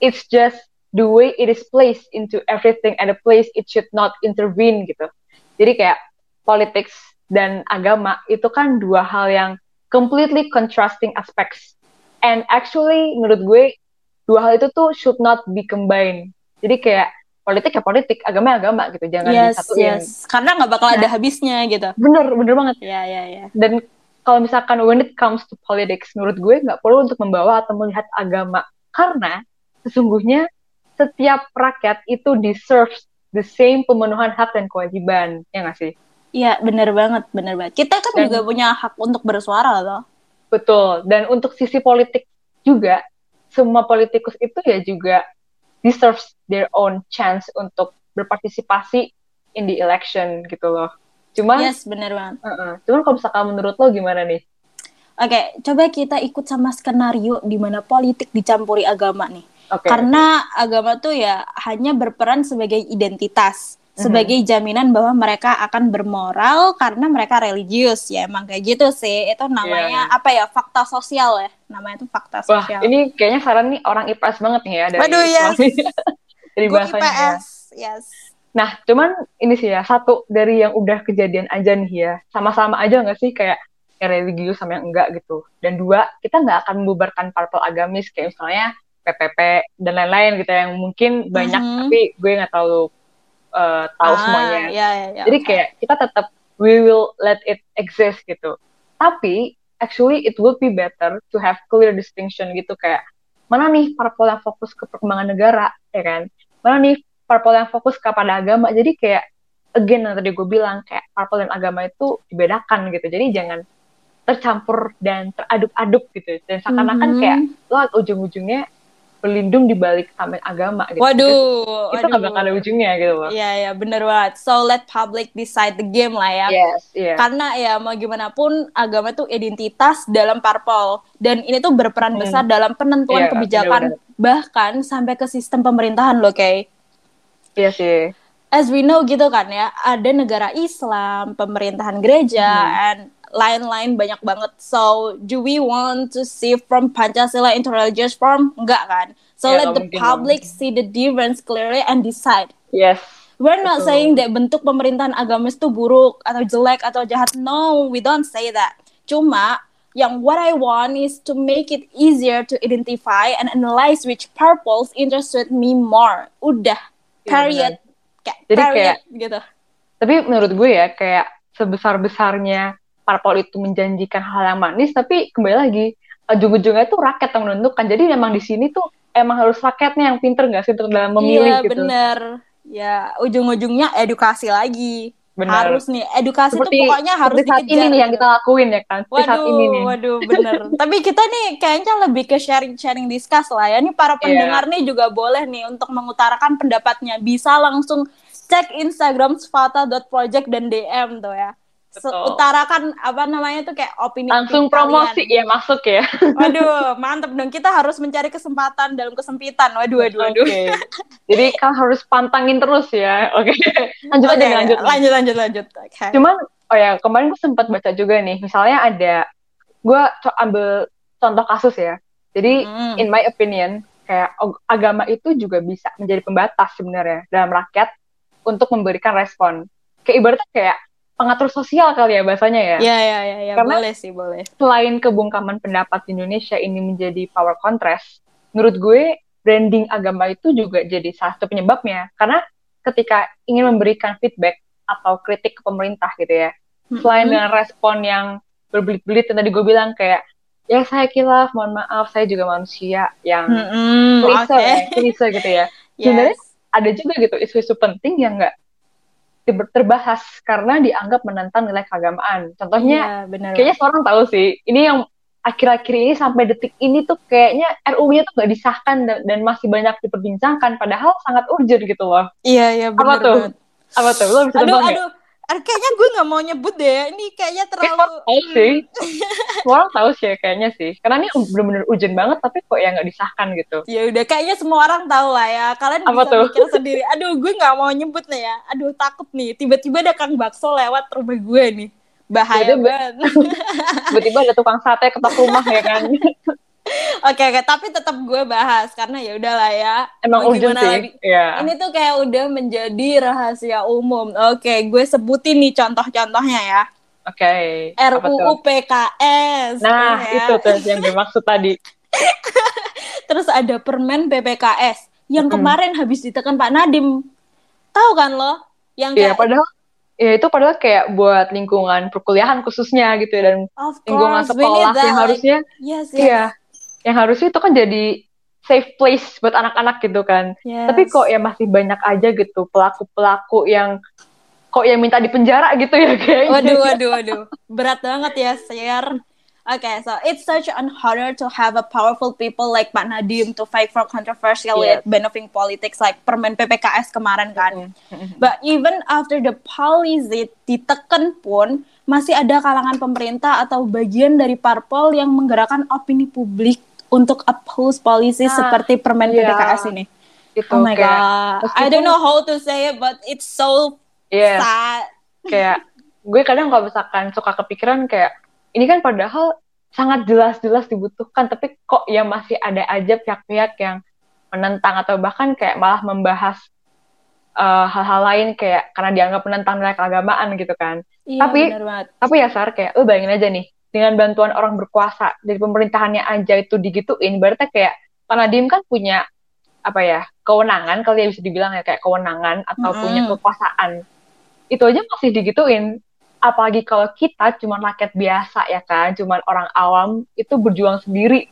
it's just the way it is placed into everything at a place it should not intervene gitu. Jadi kayak politics dan agama itu kan dua hal yang completely contrasting aspects. And actually menurut gue dua hal itu tuh should not be combined. Jadi kayak politik ya politik, agama ya agama gitu, jangan yes, disatuin. Yes, karena nggak bakal nah, ada habisnya gitu. Bener, bener banget. Ya, ya, ya. Dan kalau misalkan when it comes to politics, menurut gue nggak perlu untuk membawa atau melihat agama, karena sesungguhnya setiap rakyat itu deserves the same pemenuhan hak dan kewajiban, ya nggak sih? Iya, bener banget, bener banget. Kita kan dan, juga punya hak untuk bersuara loh. Betul, dan untuk sisi politik juga, semua politikus itu ya juga deserves their own chance untuk berpartisipasi in the election gitu loh. Cuman, yes, bener banget. Uh -uh. Cuman kalau misalkan menurut lo gimana nih? Oke, okay, coba kita ikut sama skenario di mana politik dicampuri agama nih. Okay. Karena agama tuh ya hanya berperan sebagai identitas. Sebagai jaminan bahwa mereka akan bermoral karena mereka religius ya emang kayak gitu sih. Itu namanya yeah. apa ya? Fakta sosial ya. Namanya itu fakta sosial. Wah, ini kayaknya saran nih orang IPS banget nih ya dari Waduh, yes. dari bahasanya. IPS, yes. Nah, cuman ini sih ya, satu dari yang udah kejadian aja nih ya, sama-sama aja nggak sih kayak yang religius sama yang enggak gitu. Dan dua, kita nggak akan membubarkan parpol agamis kayak misalnya PPP dan lain-lain gitu yang mungkin banyak mm -hmm. tapi gue nggak tahu uh, tahu ah, semuanya. Yeah, yeah, yeah, Jadi okay. kayak kita tetap we will let it exist gitu. Tapi actually it would be better to have clear distinction gitu kayak mana nih parpol yang fokus ke perkembangan negara ya kan mana nih parpol yang fokus kepada agama jadi kayak again yang tadi gue bilang kayak parpol dan agama itu dibedakan gitu jadi jangan tercampur dan teraduk-aduk gitu dan seakan-akan mm -hmm. kayak lo ujung-ujungnya berlindung di balik tameng agama gitu. Waduh, itu nggak bakal ada ujungnya gitu loh. Iya iya bener banget. So let public decide the game lah ya. Yes, yeah. Karena ya mau gimana pun agama itu identitas dalam parpol dan ini tuh berperan hmm. besar dalam penentuan yeah, kebijakan bener -bener. bahkan sampai ke sistem pemerintahan loh kayak. Iya sih. As we know gitu kan ya, ada negara Islam, pemerintahan gereja, hmm. and lain-lain banyak banget. So, do we want to see from Pancasila into religious form? Enggak kan? So, yeah, let the public see the difference clearly and decide. Yes. We're not Betul. saying that bentuk pemerintahan agamis itu buruk atau jelek atau jahat. No, we don't say that. Cuma, yang what I want is to make it easier to identify and analyze which purpose interested me more. Udah, iya, period. Yeah, kayak, Jadi period, kayak, gitu. Tapi menurut gue ya, kayak sebesar-besarnya parpol itu menjanjikan hal yang manis tapi kembali lagi ujung-ujungnya itu rakyat yang menentukan. Jadi memang di sini tuh emang harus rakyatnya yang pinter nggak sih untuk dalam memilih iya, gitu? bener. Ya ujung-ujungnya edukasi lagi. Bener. harus nih edukasi seperti, tuh pokoknya harus saat ini nih yang kita lakuin ya kan? Waduh, saat ini nih. waduh bener. Tapi kita nih kayaknya lebih ke sharing sharing discuss lah ya. Nih para iya. pendengar yeah. nih juga boleh nih untuk mengutarakan pendapatnya. Bisa langsung cek Instagram svata.project dan DM tuh ya. Utarakan apa namanya tuh kayak opini langsung promosi kalian. ya masuk ya waduh mantep dong kita harus mencari kesempatan dalam kesempitan waduh waduh waduh okay. jadi kan harus pantangin terus ya oke okay. lanjut okay. aja lanjut lanjut lanjut lanjut okay. cuman oh ya kemarin gue sempat baca juga nih misalnya ada gue ambil contoh kasus ya jadi hmm. in my opinion kayak agama itu juga bisa menjadi pembatas sebenarnya dalam rakyat untuk memberikan respon kayak ibaratnya kayak pengatur sosial kali ya bahasanya ya. Iya iya iya ya, Karena boleh sih boleh. Selain kebungkaman pendapat di Indonesia ini menjadi power contrast, menurut gue branding agama itu juga jadi salah satu penyebabnya. Karena ketika ingin memberikan feedback atau kritik ke pemerintah gitu ya, selain dengan respon yang berbelit-belit yang tadi gue bilang kayak ya saya kilaf, mohon maaf, saya juga manusia yang Mm-mm, klise oke. ya, klise gitu ya. Sebenarnya Yes. ada juga gitu isu-isu penting yang nggak terbahas karena dianggap menentang nilai keagamaan. Contohnya, benar. kayaknya semua orang tahu sih, ini yang akhir-akhir ini sampai detik ini tuh kayaknya RUU-nya tuh nggak disahkan dan, dan masih banyak diperbincangkan, padahal sangat urgent gitu loh. Iya, iya benar tuh? banget. Apa tuh? Lo bisa Aduh, aduh. Aduh, Kayaknya gue nggak mau nyebut deh. Ini kayaknya Kayak terlalu. tahu sih. Semua orang tahu sih kayaknya sih. Karena ini bener-bener urgent banget, tapi kok ya nggak disahkan gitu. Ya udah, kayaknya semua orang tahu lah ya. Kalian Apa bisa tuh? mikir sendiri. Aduh, gue nggak mau nyebut nih ya. Aduh, takut nih. Tiba-tiba ada kang bakso lewat rumah gue nih. Bahaya Tiba-tiba- banget. Tiba-tiba ada tukang sate ketok rumah ya kan. Oke, oke, tapi tetap gue bahas karena ya udahlah ya. Emang Mau urgent sih. lagi? Iya. Ini tuh kayak udah menjadi rahasia umum. Oke, gue sebutin nih contoh-contohnya ya. Oke. Tuh? RUU PKS. Nah, ya. itu tuh yang gue maksud tadi. Terus ada Permen PPKS yang Mm-mm. kemarin habis ditekan Pak Nadim. Tahu kan lo? Yang Iya, kayak padahal ya itu padahal kayak buat lingkungan perkuliahan khususnya gitu ya, dan of lingkungan course need sekolah yang like, harusnya yes, yes, iya, yang harusnya itu kan jadi safe place buat anak-anak gitu kan. yes. Tapi kok ya masih banyak aja gitu pelaku-pelaku yang kok yang minta dipenjara gitu ya kayaknya. Waduh, waduh, waduh. Berat banget ya, share. Okay, so it's such an honor to have a powerful people like Pak Nadim to fight for controversial Yes. benefiting politics like Permen PPKS kemarin kan. But even after the policy ditekan pun, masih ada kalangan pemerintah atau bagian dari parpol yang menggerakkan opini publik untuk oppose policy Nah, seperti Permen iya. PPKS ini. Gitu, Oh my kayak, god, I don't know how to say it, but it's so Yes. sad. kayak gue kadang kalau misalkan suka kepikiran kayak ini kan padahal sangat jelas-jelas dibutuhkan tapi kok ya masih ada aja pihak-pihak yang menentang atau bahkan kayak malah membahas uh, hal-hal lain kayak karena dianggap menentang nilai keagamaan gitu kan. Iya, Tapi-. Tapi ya Sar kayak lu bayangin aja nih dengan bantuan orang berkuasa dari pemerintahannya aja itu digituin berarti kayak Pak Nadiem kan punya apa ya kewenangan kali ya bisa dibilang ya kayak kewenangan atau Mm-mm. punya kekuasaan itu aja masih digituin apalagi kalau kita cuma rakyat biasa ya kan cuma orang awam itu berjuang sendiri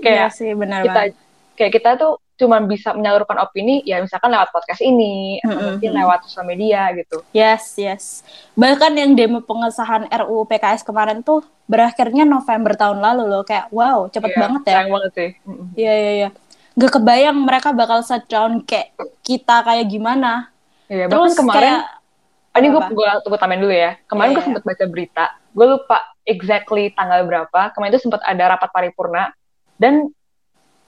Iya kayak sih, benar kita banget. kayak kita tuh cuma bisa menyalurkan opini ya misalkan lewat podcast ini atau Mm-mm. mungkin lewat sosial media gitu Yes, yes. Bahkan yang demo pengesahan RUU PKS kemarin tuh berakhirnya November tahun lalu loh. Kayak wow, cepet Iya, banget ya. sayang banget sih. Iya, iya, iya. Gak kebayang mereka bakal shutdown kayak kita kayak gimana. Iya, Terus bahkan kemarin kayak Ah, ini gue gue gue tambahin dulu ya. Kemarin Iya, gue iya. sempat baca berita. Gue lupa exactly tanggal berapa. Kemarin itu sempat ada rapat paripurna dan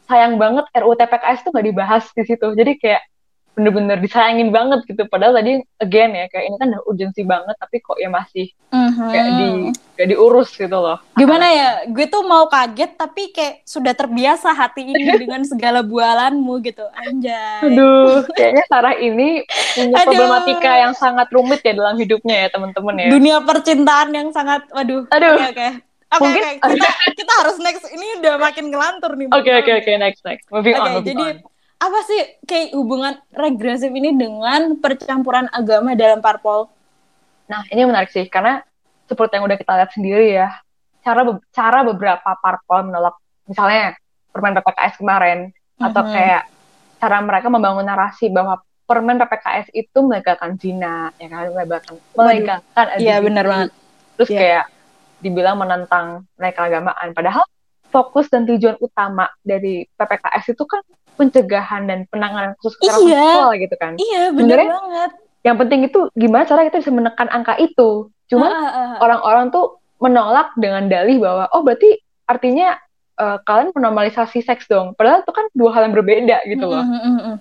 sayang banget RUU TPKS tuh nggak dibahas di situ. Jadi kayak bener-bener disayangin banget gitu. Padahal tadi again ya kayak ini kan udah urgensi banget tapi kok ya masih mhm. kayak di kayak diurus gitu loh. gimana ya? Gue tuh mau kaget tapi kayak sudah terbiasa hati ini dengan segala bualanmu gitu. Anjay. Aduh, kayaknya Sarah ini punya Aduh. problematika yang sangat rumit ya dalam hidupnya ya teman-teman ya. Dunia percintaan yang sangat waduh. Aduh. Oke, oke. Oke, Mungkin- oke. Kita kita harus next. Ini udah makin ngelantur nih. Oke oke oke next next. Moving Oke, on. moving jadi on. apa sih kayak hubungan regresif ini dengan percampuran agama dalam parpol? Nah, ini menarik sih karena seperti yang udah kita lihat sendiri ya, cara be- cara beberapa parpol menolak misalnya permen PPKS kemarin atau Mhm. kayak cara mereka membangun narasi bahwa permen PPKS itu melegalkan zina, ya kan, melegalkan melegalkan Iya, benar banget. Terus Iya. kayak dibilang menentang nilai keagamaan, padahal fokus dan tujuan utama dari PPKS itu kan pencegahan dan penanganan khusus kekerasan Iya. seksual gitu kan. Iya, bener Sebenarnya- banget. Yang penting itu gimana cara kita bisa menekan angka itu. Cuma Ah, ah, ah. orang-orang tuh menolak dengan dalih bahwa oh berarti artinya eh, kalian menormalisasi seks dong. Padahal itu kan dua hal yang berbeda gitu loh. Mm, mm, mm, mm.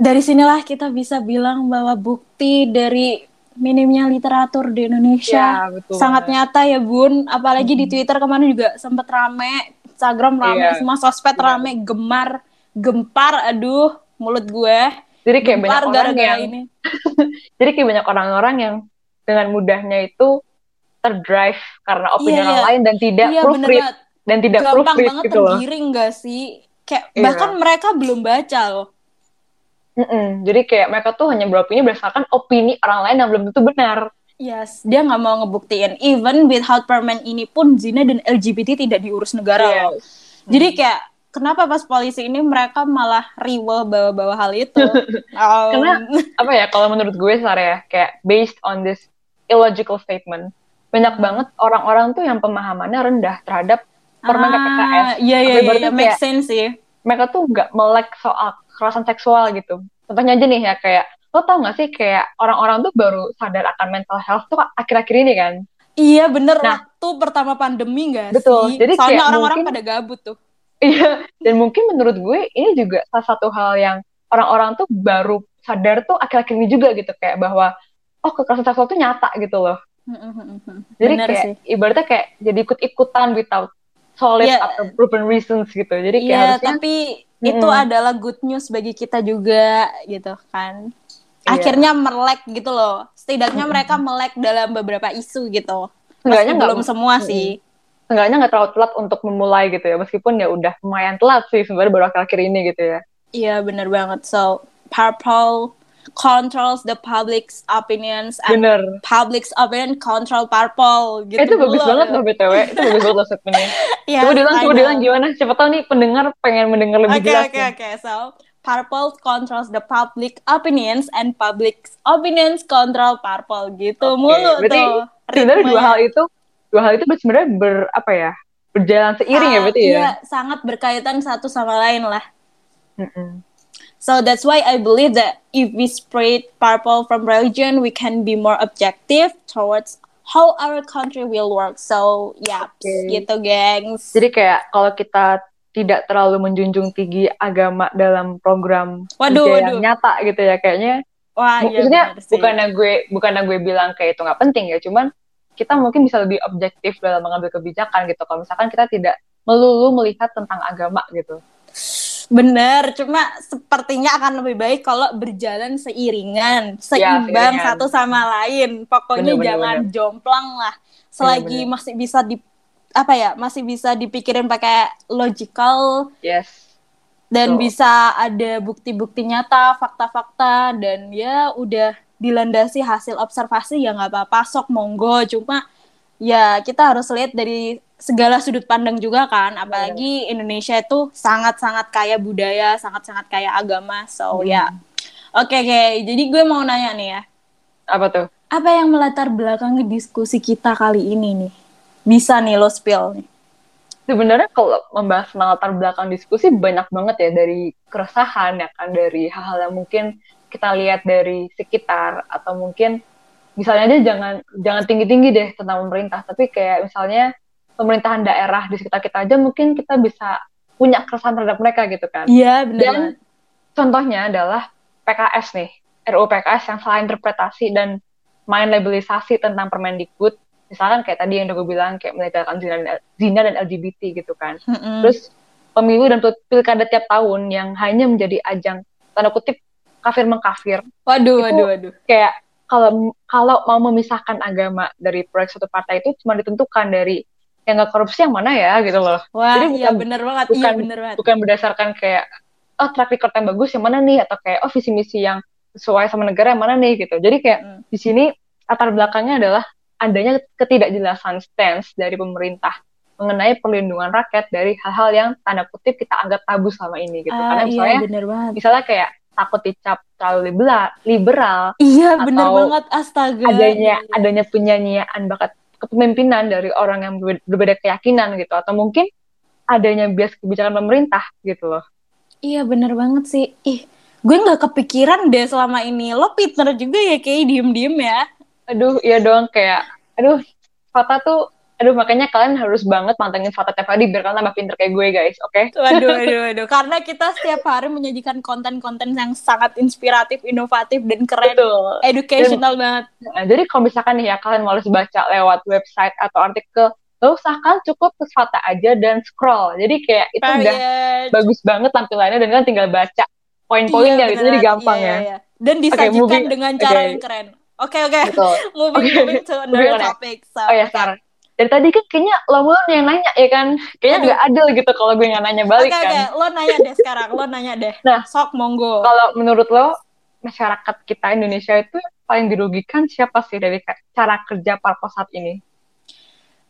Dari sinilah kita bisa bilang bahwa bukti dari minimnya literatur di Indonesia Ya, betul. sangat banget. nyata ya Bun. Apalagi di Mhm. Twitter kemarin juga sempet rame, Instagram rame, Iya. semua sosmed Iya. rame, gemar, gempar, aduh mulut gue Jadi kayak banyak gempar orang gara-gara yang ini. jadi kayak banyak orang-orang yang dengan mudahnya itu terdrive karena opini Iya, orang iya. lain dan tidak Iya bener proofread dan tidak Gampang proofread banget gitu loh. tergiring gak sih? Kayak Iya. bahkan mereka belum baca loh. Mm-mm. Jadi kayak mereka tuh hanya beropini berdasarkan opini orang lain yang belum tentu benar. Yes, dia nggak mau ngebuktiin. Even without permen ini pun zina dan LGBT tidak diurus negara Yes. loh. Jadi kayak kenapa pas polisi ini mereka malah riwel bawa-bawa hal itu? Um, Karena apa ya kalau menurut gue Sarah ya kayak based on this illogical statement banyak banget orang-orang tuh yang pemahamannya rendah terhadap permen PPKS. Ah, Iya iya iya, berarti iya, make sense sih. mereka tuh nggak melek soal kekerasan seksual gitu. Contohnya aja nih ya kayak lo tau gak sih kayak orang-orang tuh baru sadar akan mental health tuh akhir-akhir ini kan. Iya bener Nah. waktu pertama pandemi gak Betul, sih? jadi Soalnya orang-orang mungkin- pada gabut tuh. Iya, dan mungkin menurut gue ini juga salah satu hal yang orang-orang tuh baru sadar tuh akhir-akhir ini juga gitu kayak bahwa oh kekerasan seksual tuh nyata gitu loh. Jadi Bener kayak sih. ibaratnya kayak jadi ikut-ikutan without solid Iya. atau proven reasons gitu. Jadi kayak Iya, harusnya tapi itu Mm-mm. adalah good news bagi kita juga gitu kan. Iya. Akhirnya melek gitu loh. Setidaknya mereka melek dalam beberapa isu gitu. Nggak- belum semua Mm-mm. sih. seenggaknya nggak terlalu telat untuk memulai gitu ya. Meskipun ya udah lumayan telat sih sebenarnya baru akhir-akhir ini gitu ya. Iya bener banget. So purple controls the public's opinions and Bener. public's opinion control purple gitu. Eh, itu bagus dulu. banget loh BTW. Itu bagus banget loh statementnya. Yes, coba diulang, coba diulang gimana? Siapa tahu nih pendengar pengen mendengar lebih Oke jelas. oke nih. oke. So purple controls the public opinions and public's opinions control purple gitu Oke, mulu berarti tuh. Sebenarnya dua hal itu, dua hal itu sebenarnya ber apa ya? Berjalan seiring ya Ah, berarti Iya, ya. sangat berkaitan satu sama lain lah. Mm-mm. So that's why I believe that if we spread purple from religion, we can be more objective towards how our country will work. So yeah, Oke. gitu gengs. Jadi kayak kalau kita tidak terlalu menjunjung tinggi agama dalam program Waduh, yang waduh. nyata gitu ya kayaknya. Wah, iya Maksudnya sih. bukannya gue bukannya gue bilang kayak itu nggak penting ya, cuman kita mungkin bisa lebih objektif dalam mengambil kebijakan gitu. Kalau misalkan kita tidak melulu melihat tentang agama gitu. Bener, cuma sepertinya akan lebih baik kalau berjalan seiringan, seimbang seiringan. satu sama lain. Pokoknya Bener, bener, jangan jomplang lah. Selagi bener. masih bisa di apa ya, masih bisa dipikirin pakai logical Yes. dan Betul. bisa ada bukti-bukti nyata, fakta-fakta dan ya udah dilandasi hasil observasi ya nggak apa-apa, sok monggo. Cuma ya kita harus lihat dari segala sudut pandang juga kan, apalagi Indonesia itu sangat-sangat kaya budaya, sangat-sangat kaya agama. So Hmm. ya, oke oke. Jadi gue mau nanya nih ya, Apa tuh? apa yang melatar belakangi diskusi kita kali ini nih? Bisa nih lo spill nih. sebenarnya kalau membahas tentang latar belakang diskusi banyak banget ya dari keresahan ya kan dari hal-hal yang mungkin kita lihat dari sekitar atau mungkin misalnya aja jangan jangan tinggi-tinggi deh tentang pemerintah tapi kayak misalnya pemerintahan daerah di sekitar kita aja mungkin kita bisa punya keresahan terhadap mereka gitu kan Iya benar Dan- contohnya adalah PKS nih RUU PKS yang salah interpretasi dan main labelisasi tentang Permendikbud misalkan kayak tadi yang udah gue bilang kayak melegalkan zina dan, zina dan LGBT gitu kan Mm-mm. terus pemilu dan pil- pilkada tiap tahun yang hanya menjadi ajang tanda kutip kafir mengkafir waduh waduh waduh. kayak kalau kalau mau memisahkan agama dari proyek suatu partai itu cuma ditentukan dari yang nggak korupsi yang mana ya gitu loh Wah, Jadi iya bukan- bener banget. iya bukan- bener banget. bukan berdasarkan kayak oh track record yang bagus yang mana nih atau kayak oh visi misi yang sesuai sama negara yang mana nih gitu jadi kayak Mm. di sini latar belakangnya adalah adanya ketidakjelasan stance dari pemerintah mengenai perlindungan rakyat dari hal-hal yang tanda kutip kita anggap tabu selama ini gitu Ah, karena misalnya iya bener banget. misalnya kayak takut dicap terlalu liberal, liberal Iya atau banget astaga. adanya adanya penyanyian bakat kepemimpinan dari orang yang berbeda, keyakinan gitu atau mungkin adanya bias kebijakan pemerintah gitu loh Iya bener banget sih. Ih, gue nggak kepikiran deh selama ini. Lo Peter juga ya kayak diem-diem ya. aduh iya doang kayak aduh Fata tuh aduh makanya kalian harus banget mantengin Fata tiap hari biar kalian tambah pinter kayak gue guys oke Waduh, waduh, waduh. Karena kita setiap hari menyajikan konten-konten yang sangat inspiratif, inovatif, dan keren. betul Educational banget. Nah, jadi kalau misalkan nih ya kalian males baca lewat website atau artikel gak usah kan cukup ke Fata aja dan scroll jadi kayak itu udah Period. bagus banget tampilannya dan kalian tinggal baca poin-poinnya Iya, gitu jadi gampang Iya, ya iya, iya. Dan disajikan moving- dengan cara oke. yang keren. Oke, oke. betul Moving, Oke. moving to Moving another on ya. topic. So, oh ya. Sar dari tadi kan kayaknya lo mulu yang nanya ya kan kayaknya Aduh. nggak adil gitu kalau gue nggak nanya balik Oke, kan oke. Lo nanya deh sekarang. Lo nanya deh. Nah. Sok, monggo. kalau menurut lo masyarakat kita Indonesia itu paling dirugikan siapa sih dari cara kerja parpol saat ini?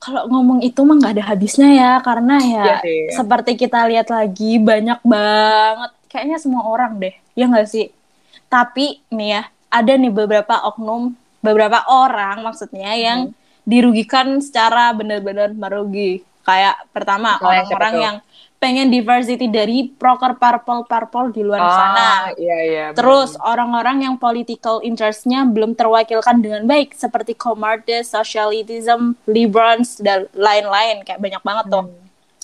Kalau ngomong itu mah nggak ada habisnya ya, karena ya Iya sih. seperti kita lihat lagi banyak banget, kayaknya semua orang deh, ya nggak sih? Tapi nih ya, ada nih beberapa oknum, beberapa orang maksudnya yang dirugikan secara benar-benar merugi. Kayak pertama siapa orang-orang yang pengen diversity dari proker parpol-parpol di luar sana. Ah, iya iya. benar. Terus orang-orang yang political interest-nya belum terwakilkan dengan baik seperti Comartes, Socialism, Liberals dan lain-lain kayak banyak banget tuh.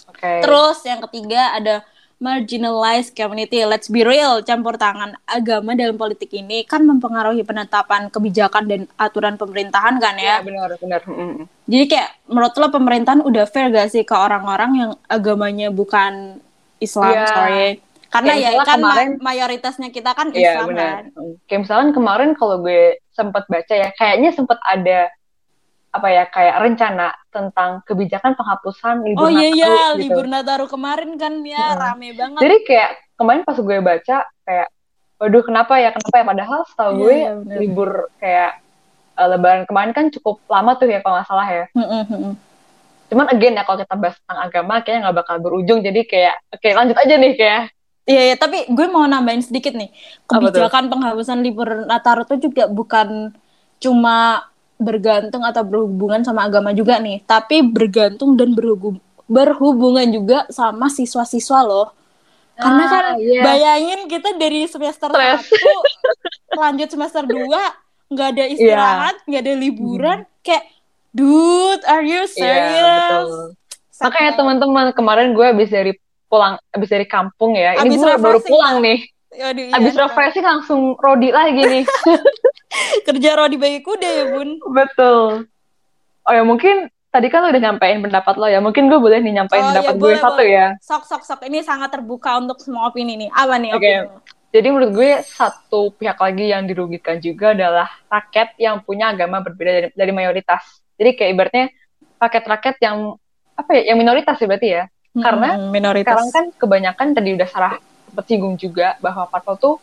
Oke. Terus yang ketiga ada marginalized community. Let's be real, campur tangan agama dalam politik ini kan mempengaruhi penetapan kebijakan dan aturan pemerintahan kan Iya ya. benar benar. Mm. Jadi kayak menurut lo pemerintahan udah fair gak sih ke orang-orang yang agamanya bukan Islam, Iya. sorry. Karena Kayak ya misalnya kan ma- kemarin- mayoritasnya kita kan Iya Islam benar. kan. Kayak misalkan kemarin kalau gue sempat baca ya, kayaknya sempat ada apa ya kayak rencana tentang kebijakan penghapusan libur Oh iya Nataru iya, gitu. libur Nataru kemarin kan ya Mm. rame banget. Jadi kayak kemarin pas gue baca kayak, waduh kenapa ya kenapa ya padahal setahu Iya, gue iya, benar. libur kayak eh, Lebaran kemarin kan cukup lama tuh ya kalau nggak salah ya. Cuman again ya kalau kita bahas tentang agama kayaknya nggak bakal berujung jadi kayak oke lanjut aja nih kayak Iya, iya, tapi gue mau nambahin sedikit nih. Kebijakan penghapusan libur Nataru itu juga bukan cuma bergantung atau berhubungan sama agama juga nih, tapi bergantung dan berhubung berhubungan juga sama siswa-siswa loh. Karena Ah, kan iya. bayangin kita dari semester Stres. 1 lanjut semester 2 nggak ada istirahat, nggak ada liburan, kayak dude, are you Hmm. Iya, serious? betul. Makanya teman-teman kemarin gue habis dari pulang habis dari kampung ya. Ini Habis gue baru pulang nih. Aduh, iya. Habis refreshing langsung rodi lagi nih. kerja rodi bagi kuda ya bun. Betul. Oh ya mungkin tadi kan lo udah nyampein pendapat lo ya. Mungkin gue boleh nih nyampein Oh, pendapat iya, gue boleh, satu boleh. ya. Sok sok sok ini sangat terbuka untuk semua opini nih. Apa nih Oke. opini? Jadi menurut gue satu pihak lagi yang dirugikan juga adalah rakyat yang punya agama berbeda dari, dari mayoritas. Jadi kayak ibaratnya rakyat-rakyat yang apa ya, yang minoritas sih berarti ya. Karena Hmm, minoritas. Sekarang kan kebanyakan tadi udah Sarah sempat singgung juga bahwa parpol tuh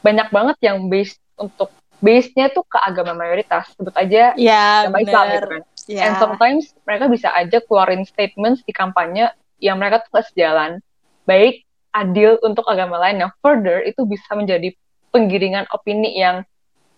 banyak banget yang based untuk base-nya tuh ke agama mayoritas. Sebut aja ya agama Islam gitu kan. Ya. And sometimes mereka bisa aja keluarin statements di kampanye yang mereka tuh gak sejalan. Baik adil untuk agama lain yang further itu bisa menjadi penggiringan opini yang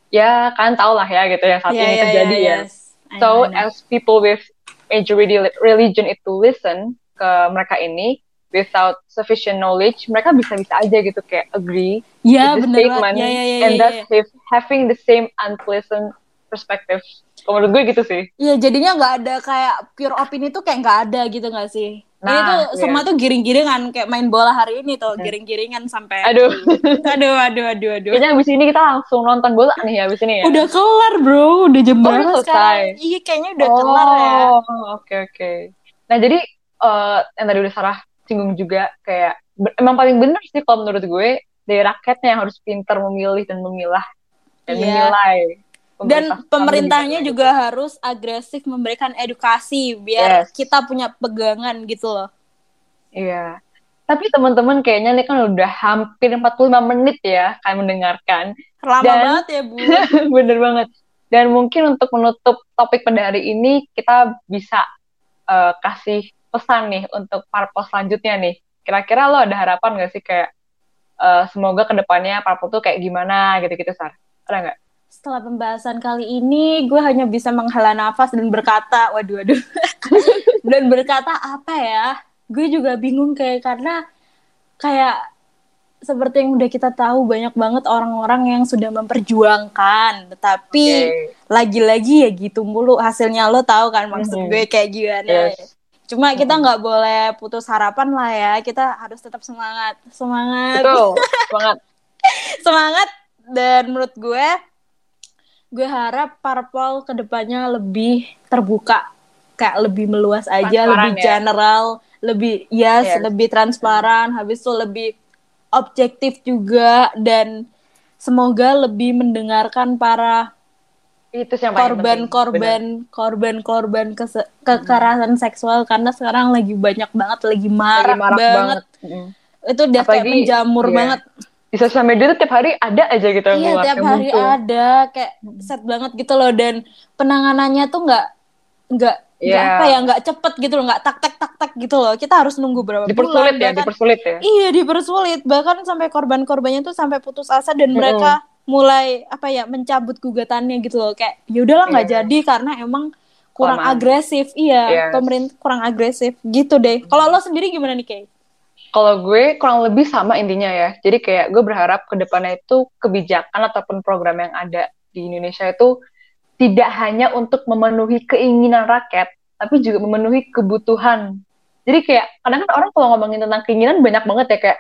ya kan tau lah ya gitu ya saat Ya, ini ya, terjadi ya. yes. I So know, I know. as people with majority religion itu listen ke mereka ini without sufficient knowledge, mereka bisa-bisa aja gitu kayak agree ya with the statement ya ya ya and ya, thus ya. have- having the same unpleasant perspective. Kalau menurut gue gitu sih. Iya, jadinya nggak ada kayak pure opini tuh kayak nggak ada gitu nggak sih? Ini Nah, tuh iya. semua tuh giring-giringan kayak main bola hari ini tuh giring-giringan sampai Aduh, aduh aduh aduh aduh. kayaknya abis ini kita langsung nonton bola nih abis ini ya. Udah kelar bro, udah jam Oh, berapa selesai. Iya kayaknya udah kelar ya. Oh, oke oke. Nah jadi eh, yang tadi udah Sarah singgung juga kayak emang paling bener sih kalau menurut gue dari rakyatnya yang harus pintar memilih dan memilah dan Iya. menilai. Dan pemerintah pemerintahnya gimana juga harus agresif memberikan edukasi biar Yes. kita punya pegangan gitu loh. gitu. Iya. Tapi teman-teman kayaknya nih kan udah hampir 45 menit ya kan mendengarkan. Lama Dan- banget ya, Bu. Bener banget. Dan mungkin untuk menutup topik pada hari ini kita bisa eh, kasih pesan nih untuk parpol selanjutnya nih. Kira-kira lo ada harapan gak sih kayak eh, semoga ke depannya parpol tuh kayak gimana gitu-gitu Sar? Ada nggak? Setelah pembahasan kali ini, gue hanya bisa menghela nafas dan berkata, waduh, waduh, dan berkata apa ya? Gue juga bingung kayak karena kayak seperti yang udah kita tahu banyak banget orang-orang yang sudah memperjuangkan, tetapi Oke. lagi-lagi ya gitu mulu hasilnya lo tahu kan maksud Mhm. gue kayak gimana. Yes. Cuma kita nggak boleh putus harapan lah ya, kita harus tetap semangat, semangat. Betul, banget. semangat. Dan menurut gue gue harap parpol ke depannya lebih terbuka. Kayak lebih meluas aja Transparan lebih ya? general lebih yes, Yes. lebih transparan. Habis itu lebih objektif juga. Dan semoga lebih mendengarkan para Itu penting. Bener. korban-korban korban-korban kese- kekerasan seksual karena sekarang lagi banyak banget lagi Lagi marak, marak banget. banget. Mm. itu udah kayak Apalagi- menjamur iya. banget di sosial media tuh tiap hari ada aja gitu yang Iya, keluar, tiap hari muncul. ada kayak set banget gitu loh dan penanganannya tuh nggak nggak Iya. apa ya nggak cepet gitu loh nggak tak tak tak tak gitu loh kita harus nunggu berapa dipersulit bulan ya bahkan dipersulit ya iya dipersulit bahkan sampai korban-korbannya tuh sampai putus asa dan mereka mulai apa ya mencabut gugatannya gitu loh kayak ya udahlah nggak Iya. jadi karena emang kurang Kelamaan. agresif iya Yes. pemerintah kurang agresif gitu deh kalau lo sendiri gimana nih Kay? Kalau gue kurang lebih sama intinya ya. Jadi kayak gue berharap ke depannya itu kebijakan ataupun program yang ada di Indonesia itu tidak hanya untuk memenuhi keinginan rakyat, tapi juga memenuhi kebutuhan. Jadi kayak kadang kan orang kalau ngomongin tentang keinginan banyak banget ya kayak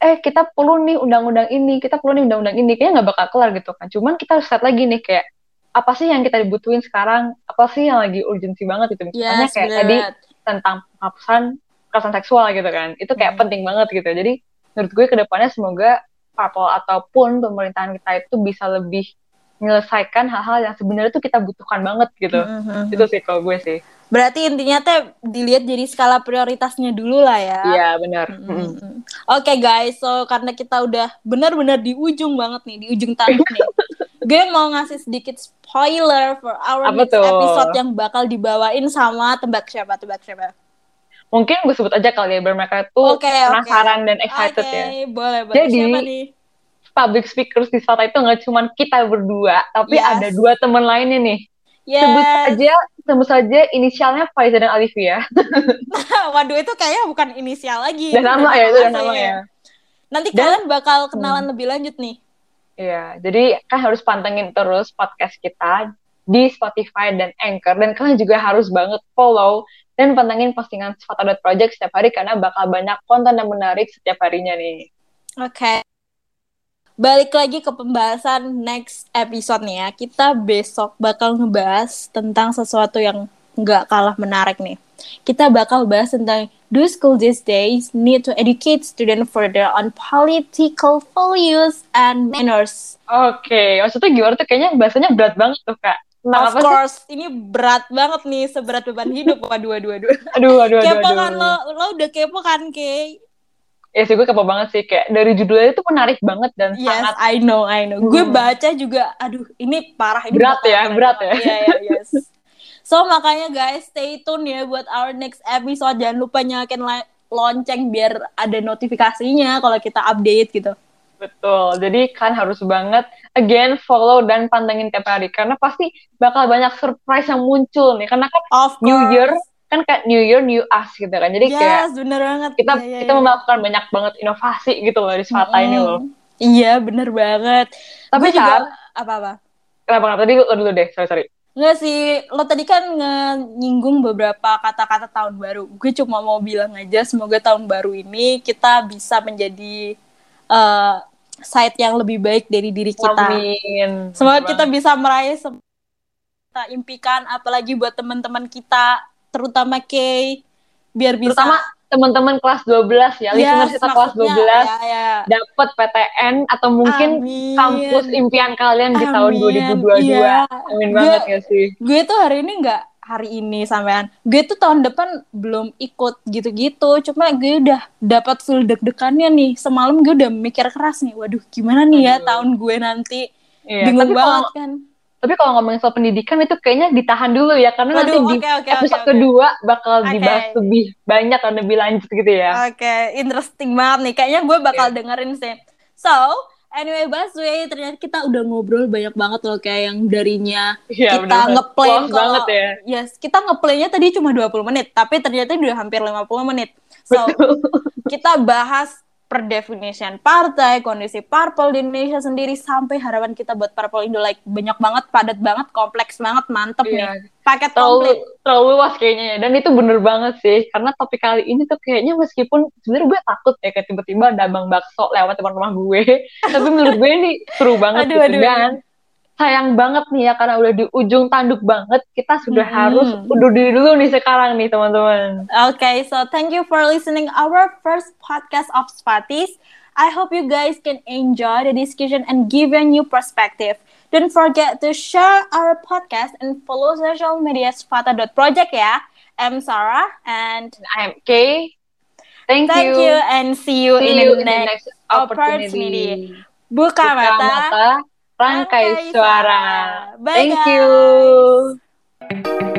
eh kita perlu nih undang-undang ini, kita perlu nih undang-undang ini, kayaknya nggak bakal kelar gitu kan. Cuman kita harus lihat lagi nih kayak apa sih yang kita dibutuhin sekarang, apa sih yang lagi urgensi banget itu. Misalnya Yes, kayak bener tadi tentang penghapusan kekerasan seksual gitu kan. Itu kayak Hmm. penting banget gitu. Jadi menurut gue ke depannya semoga parpol ataupun pemerintahan kita itu bisa lebih menyelesaikan hal-hal yang sebenarnya tuh kita butuhkan banget gitu. Mhm. Itu sih kalau gue sih. Berarti intinya teh dilihat jadi skala prioritasnya dulu lah ya. Iya benar. Mm-mm. Oke guys, so karena kita udah benar-benar di ujung banget nih, di ujung tanduk nih. Gue mau ngasih sedikit spoiler for our Apa next tuh? episode yang bakal dibawain sama tebak siapa, tebak siapa. Mungkin gue sebut aja kali ya biar mereka tuh oke. penasaran dan excited Oke, ya. boleh, boleh. Jadi, siapa nih? Public speakers di Sata itu nggak cuma kita berdua, tapi Yes. ada dua teman lainnya nih. Yes. Sebut saja, sebut saja inisialnya Faiza dan Alivia. Waduh, itu kayaknya bukan inisial lagi. Udah nama ya, itu asli. nama ya. Nanti Dan- kalian bakal kenalan lebih lanjut nih. Iya, jadi kan harus pantengin terus podcast kita di Spotify dan Anchor dan kalian juga harus banget follow dan pantengin postingan Spata Project setiap hari karena bakal banyak konten yang menarik setiap harinya nih. Oke. Balik lagi ke pembahasan next episode nih ya. Kita besok bakal ngebahas tentang sesuatu yang nggak kalah menarik nih. Kita bakal bahas tentang do school these days need to educate student further on political values and manners. Oke, maksudnya gimana tuh kayaknya bahasanya berat banget tuh kak. Tentang of apa sih? course, ini berat banget nih, seberat beban hidup. Waduh, waduh, waduh. Aduh, aduh, aduh, Kepo aduh. kan lo, lo udah kepo kan, Kay? Ya sih gue kepo banget sih kayak dari judulnya itu menarik banget dan Yes, sangat I know, I know. Gue Hmm. baca juga, aduh, ini parah. Ini Berat ya, keren berat banget. Iya, iya, yes. So, makanya guys, stay tune ya buat our next episode. Jangan lupa nyalakan li- lonceng biar ada notifikasinya kalau kita update gitu. Betul, jadi kan harus banget again follow dan pantengin tiap hari karena pasti bakal banyak surprise yang muncul nih karena kan Of course. New Year kan kayak New Year New Us gitu kan jadi kayak Yes, bener banget. kita Iya, iya, kita iya. melakukan banyak banget inovasi gitu loh di Svata ini Mm-mm. loh. Iya, bener banget. Tapi juga, Sar, apa-apa? kenapa kenapa tadi lo dulu deh, sorry sorry. Nggak sih, lo tadi kan nyinggung beberapa kata-kata tahun baru. Gue cuma mau bilang aja, semoga tahun baru ini kita bisa menjadi eh, site yang lebih baik dari diri kita. Amin. Semoga Bener kita banget. bisa meraih kita impikan, apalagi buat teman-teman kita, terutama Kay, biar bisa terutama teman-teman kelas 12 ya, listeners kita kelas 12 maksudnya, ya, ya. dapat PTN atau mungkin Amin. kampus impian kalian di tahun Amin. 2022. Iya. Amin Gue- banget ya sih. gue tuh hari ini nggak hari ini sampean gue tuh tahun depan belum ikut gitu-gitu cuma gue udah dapat full deg-degannya nih semalam gue udah mikir keras nih waduh gimana nih ya Aduh. tahun gue nanti Iya, bingung banget kalau kan tapi kalau ngomongin soal pendidikan itu kayaknya ditahan dulu ya karena Waduh, nanti di oke, oke, episode oke. kedua bakal Oke. dibahas lebih banyak dan lebih lanjut gitu ya. oke interesting banget nih kayaknya gue bakal Iya. dengerin sih so anyway Baswe ternyata kita udah ngobrol banyak banget loh kayak yang darinya Iya, kita Close banget ya. yes kita ngeplannya tadi cuma 20 menit tapi ternyata udah hampir 50 menit so kita bahas per definition partai, kondisi parpol di Indonesia sendiri sampai harapan kita buat parpol Indo like banyak banget, padat banget, kompleks banget, mantep Iya. nih. Paket terlalu komplit. terlalu luas kayaknya ya dan itu bener banget sih karena topik kali ini tuh kayaknya meskipun sebenarnya gue takut ya kayak tiba-tiba ada bang bakso lewat depan rumah gue tapi menurut gue ini seru banget Aduh, gitu aduh. dan sayang banget nih ya karena udah di ujung tanduk banget kita sudah Hmm. harus undur diri dulu nih sekarang nih teman-teman Okay, so thank you for listening our first podcast of Spatis. I hope you guys can enjoy the discussion and give a new perspective. Don't forget to share our podcast and follow social media spata.project ya. I'm Sarah and I'm Kay Thank, Thank you and see you, See in, you the next opportunity. Buka, Buka mata, mata, Rangkai Suara. Bye Thank guys. you.